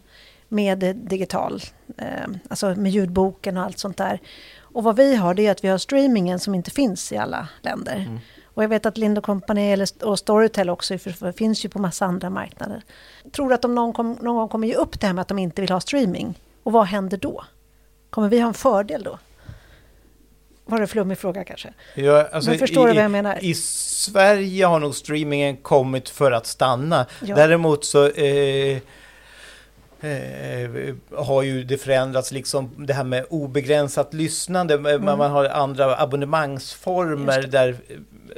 med digital, eh, alltså med ljudboken och allt sånt där. Och vad vi har det är att vi har streamingen som inte finns i alla länder. Mm. Och jag vet att Lind Company och Storytel också för finns ju på massa andra marknader. Tror du att de någon, kom, någon gång kommer ge upp det här med att de inte vill ha streaming? Och vad händer då? Kommer vi ha en fördel då? Var det en flummig fråga kanske? Ja, alltså Men förstår i, du vad jag menar? I Sverige har nog streamingen kommit för att stanna. Ja. Däremot så eh, Eh, har ju det förändrats, liksom det här med obegränsat lyssnande. Mm. Man har andra abonnemangsformer där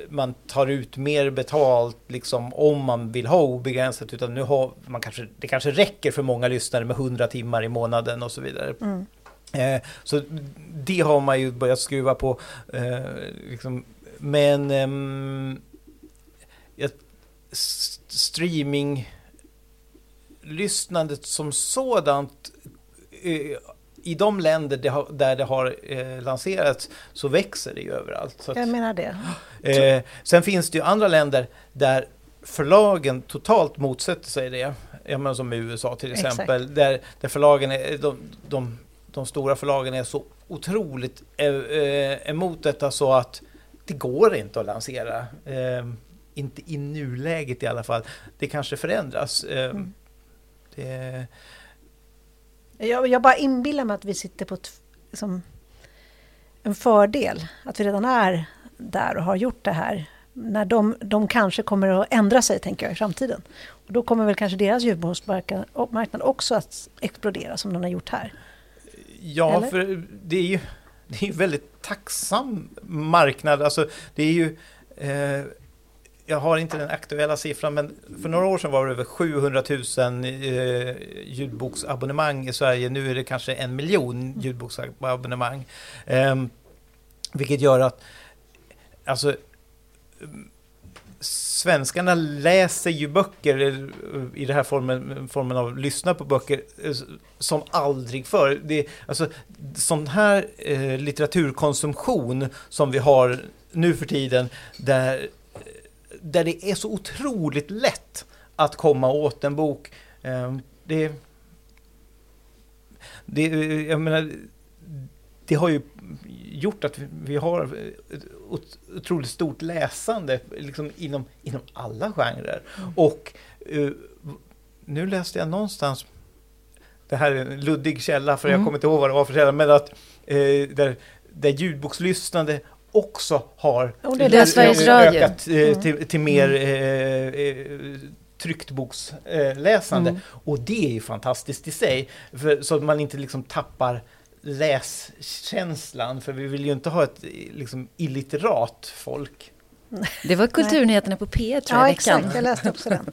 man tar ut mer betalt liksom, om man vill ha obegränsat. Utan nu har man kanske, det kanske räcker för många lyssnare med 100 timmar i månaden och så vidare. Mm. Eh, så det har man ju börjat skruva på. Eh, liksom. Men ehm, streaming lyssnandet som sådant eh, i de länder det har, där det har eh, lanserats så växer det ju överallt. Så att, jag menar det. Eh, sen finns det ju andra länder där förlagen totalt motsätter sig det. Jag menar som i USA till exempel. Där, där förlagen är, de, de, de stora förlagen är så otroligt eh, eh emot detta så att det går inte att lansera. Eh, inte i nuläget i alla fall. Det kanske förändras. Eh, mm. Det... Jag, jag bara inbillar mig att vi sitter på ett, liksom, en fördel. Att vi redan är där och har gjort det här. När de, de kanske kommer att ändra sig, tänker jag, i framtiden. Och då kommer väl kanske deras ljudboksmarknad också att explodera som den har gjort här. Ja, Eller? för det är ju det är en väldigt tacksam marknad. Alltså, det är ju... Eh, jag har inte den aktuella siffran, men för några år sedan var det över 700 000 eh, ljudboksabonnemang i Sverige. Nu är det kanske en miljon ljudboksabonnemang. Eh, vilket gör att alltså, svenskarna läser ju böcker eh, i den här formen, formen av lyssna på böcker eh, som aldrig förr. Det, alltså, sån här eh, litteraturkonsumtion som vi har nu för tiden där där det är så otroligt lätt att komma åt en bok. Ehm, det, det, jag menar, det har ju gjort att vi har ett otroligt stort läsande liksom inom, inom alla genrer. Mm. Och uh, nu läste jag någonstans det här är en luddig källa för jag kommer inte ihåg vad det var för källa, men att eh, där, där ljudbokslyssnande också har Och det det Sveriges ökat eh, till, till mer eh, eh, trycktboksläsande. Mm. Och det är ju fantastiskt i sig, för, så att man inte liksom tappar läskänslan, för vi vill ju inte ha ett liksom, illiterat folk. Det var Kulturnyheterna på P tror jag Ja, i veckan. exakt. Jag läste också den.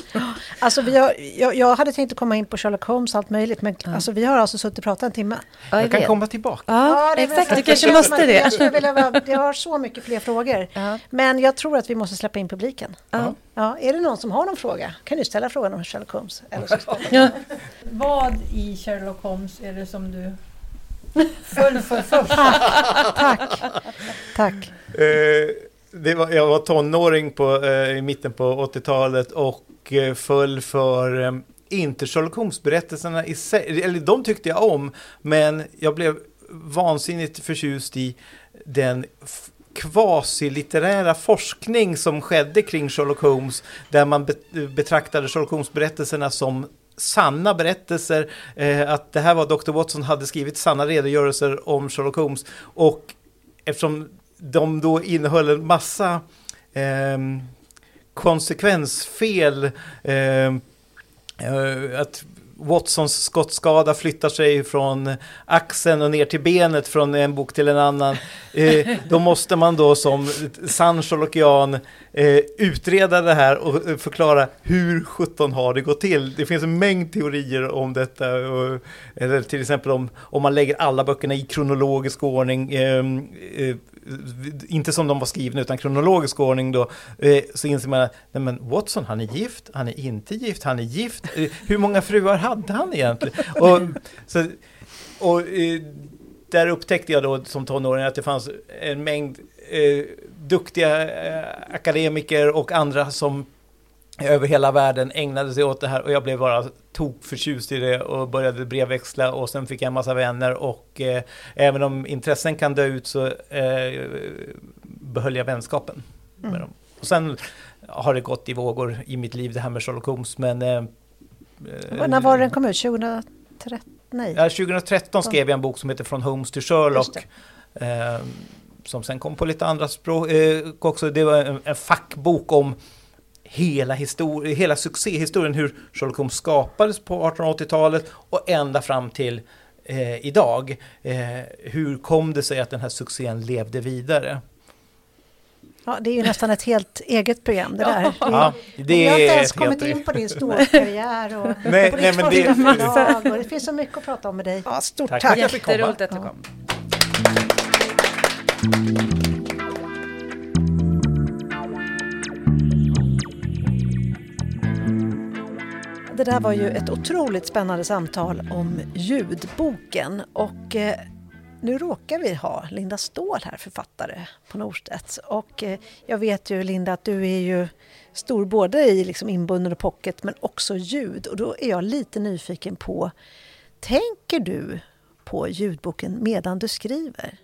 Alltså, vi har, jag, jag hade tänkt att komma in på Sherlock Holmes och allt möjligt, men alltså, vi har alltså suttit och pratat en timme. Ja, Jag kan vet. komma tillbaka. Ja, väl exakt. Du kanske måste Jag, det. vilja, jag har så mycket fler frågor. Ja. Men jag tror att vi måste släppa in publiken. Ja. Ja, är det någon som har någon fråga? Kan du ställa frågan om Sherlock Holmes? Eller Ja. Vad i Sherlock Holmes är det som du föll för först? Tack. Tack. Eh, det var, jag var tonåring på, eh, i mitten på 80-talet och eh, föll för eh, inte Sherlock Holmes-berättelserna i sig, eller de tyckte jag om, men jag blev vansinnigt förtjust i den kvasilitterära forskning som skedde kring Sherlock Holmes, där man be- betraktade Sherlock Holmes-berättelserna som sanna berättelser, eh, att det här var Dr. Watson hade skrivit sanna redogörelser om Sherlock Holmes och eftersom de då innehöll en massa eh, konsekvensfel, ehm, eh, att Watsons skottskada flyttar sig från axeln och ner till benet från en bok till en annan. Eh, då måste man då som sann Jan eh, utreda det här och eh, förklara hur 17 har det gått till. Det finns en mängd teorier om detta. Och, eller till exempel om, om man lägger alla böckerna i kronologisk ordning. Ehm, eh, eh, inte som de var skrivna utan kronologisk ordning då, eh, så inser man att nej men Watson, han är gift, han är inte gift, han är gift. Eh, hur många fruar hade han egentligen? Och, så, och eh, där upptäckte jag då som tonåring att det fanns en mängd eh, duktiga eh, akademiker och andra som över hela världen ägnade sig åt det här och jag blev bara tok förtjust i det och började brevväxla och sen fick jag en massa vänner och eh, även om intressen kan dö ut så eh, behöll jag vänskapen med Mm. dem. Och sen har det gått i vågor i mitt liv det här med Sherlock Holmes men eh, När var den kom ut? 2013? Nej. Ja, 2013 skrev jag en bok som heter Från Holmes till Sherlock. Eh, som sen kom på lite andra språk eh, också. Det var en, en fackbok om hela, histori- hela succéhistorien, hur Sherlock Holmes skapades på 1880-talet och ända fram till eh, idag. Eh, hur kom det sig att den här succén levde vidare? Ja, det är ju nästan ett helt eget program det där. Ja, det vi har inte ens kommit in på din ståkarriär och Nej, på nej, ditt men det- första förlag och det finns så mycket att prata om med dig. Ja, stort Tack. tack. Jätteroligt att du kom. Det där var ju ett otroligt spännande samtal om ljudboken och eh, nu råkar vi ha Linda Ståhl här, författare på Norstedts. Och eh, jag vet ju Linda att du är ju stor både i liksom inbunden och pocket men också ljud och då är jag lite nyfiken på, tänker du på ljudboken medan du skriver?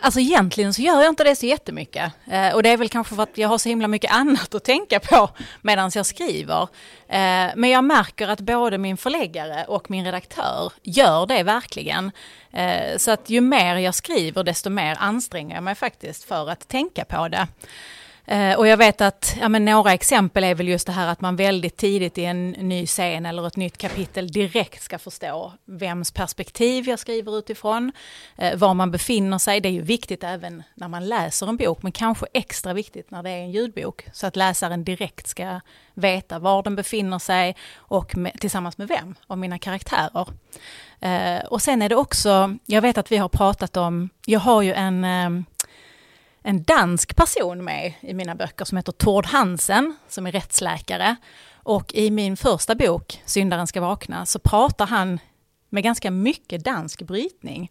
Alltså egentligen så gör jag inte det så jättemycket. Eh, och det är väl kanske för att jag har så himla mycket annat att tänka på medan jag skriver. Eh, men jag märker att både min förläggare och min redaktör gör det verkligen. Eh, så att ju mer jag skriver desto mer anstränger jag mig faktiskt för att tänka på det. Eh, och jag vet att ja, men några exempel är väl just det här att man väldigt tidigt i en ny scen eller ett nytt kapitel direkt ska förstå vems perspektiv jag skriver utifrån, eh, var man befinner sig. Det är ju viktigt även när man läser en bok, men kanske extra viktigt när det är en ljudbok, så att läsaren direkt ska veta var den befinner sig och med, tillsammans med vem av mina karaktärer. Eh, och sen är det också, jag vet att vi har pratat om, jag har ju en en dansk person med i mina böcker som heter Tord Hansen, som är rättsläkare. Och i min första bok, Syndaren ska vakna, så pratar han med ganska mycket dansk brytning.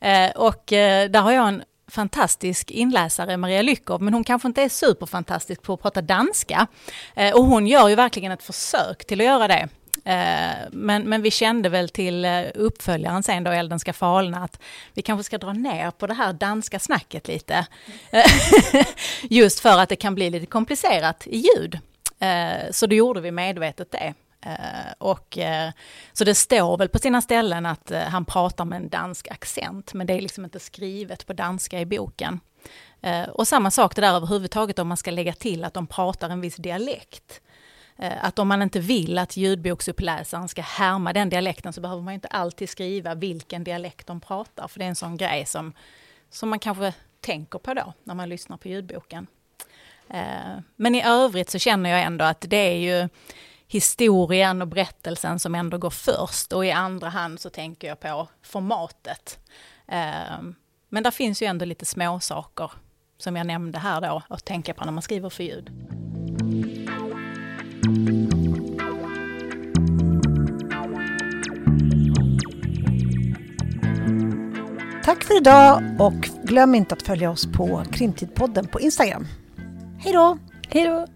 Eh, och eh, där har jag en fantastisk inläsare, Maria Lyckov, men hon kanske inte är superfantastisk på att prata danska. Eh, och hon gör ju verkligen ett försök till att göra det. Eh, men, men vi kände väl till eh, uppföljaren sen då Elden ska falna att vi kanske ska dra ner på det här danska snacket lite. Eh, just för att det kan bli lite komplicerat i ljud. Så då gjorde vi medvetet det. Och, så det står väl på sina ställen att han pratar med en dansk accent, men det är liksom inte skrivet på danska i boken. Och samma sak det där överhuvudtaget om man ska lägga till att de pratar en viss dialekt. Eh, att om man inte vill att ljudboksuppläsaren ska härma den dialekten så behöver man inte alltid skriva vilken dialekt de pratar, för det är en sån grej som, som man kanske tänker på då när man lyssnar på ljudboken. Eh, men i övrigt så känner jag ändå att det är ju historien och berättelsen som ändå går först och i andra hand så tänker jag på formatet. Eh, men där finns ju ändå lite små saker som jag nämnde här då att tänka på när man skriver för ljud. Tack för idag och glöm inte att följa oss på Krimtidpodden på Instagram. Hej då! Hej då!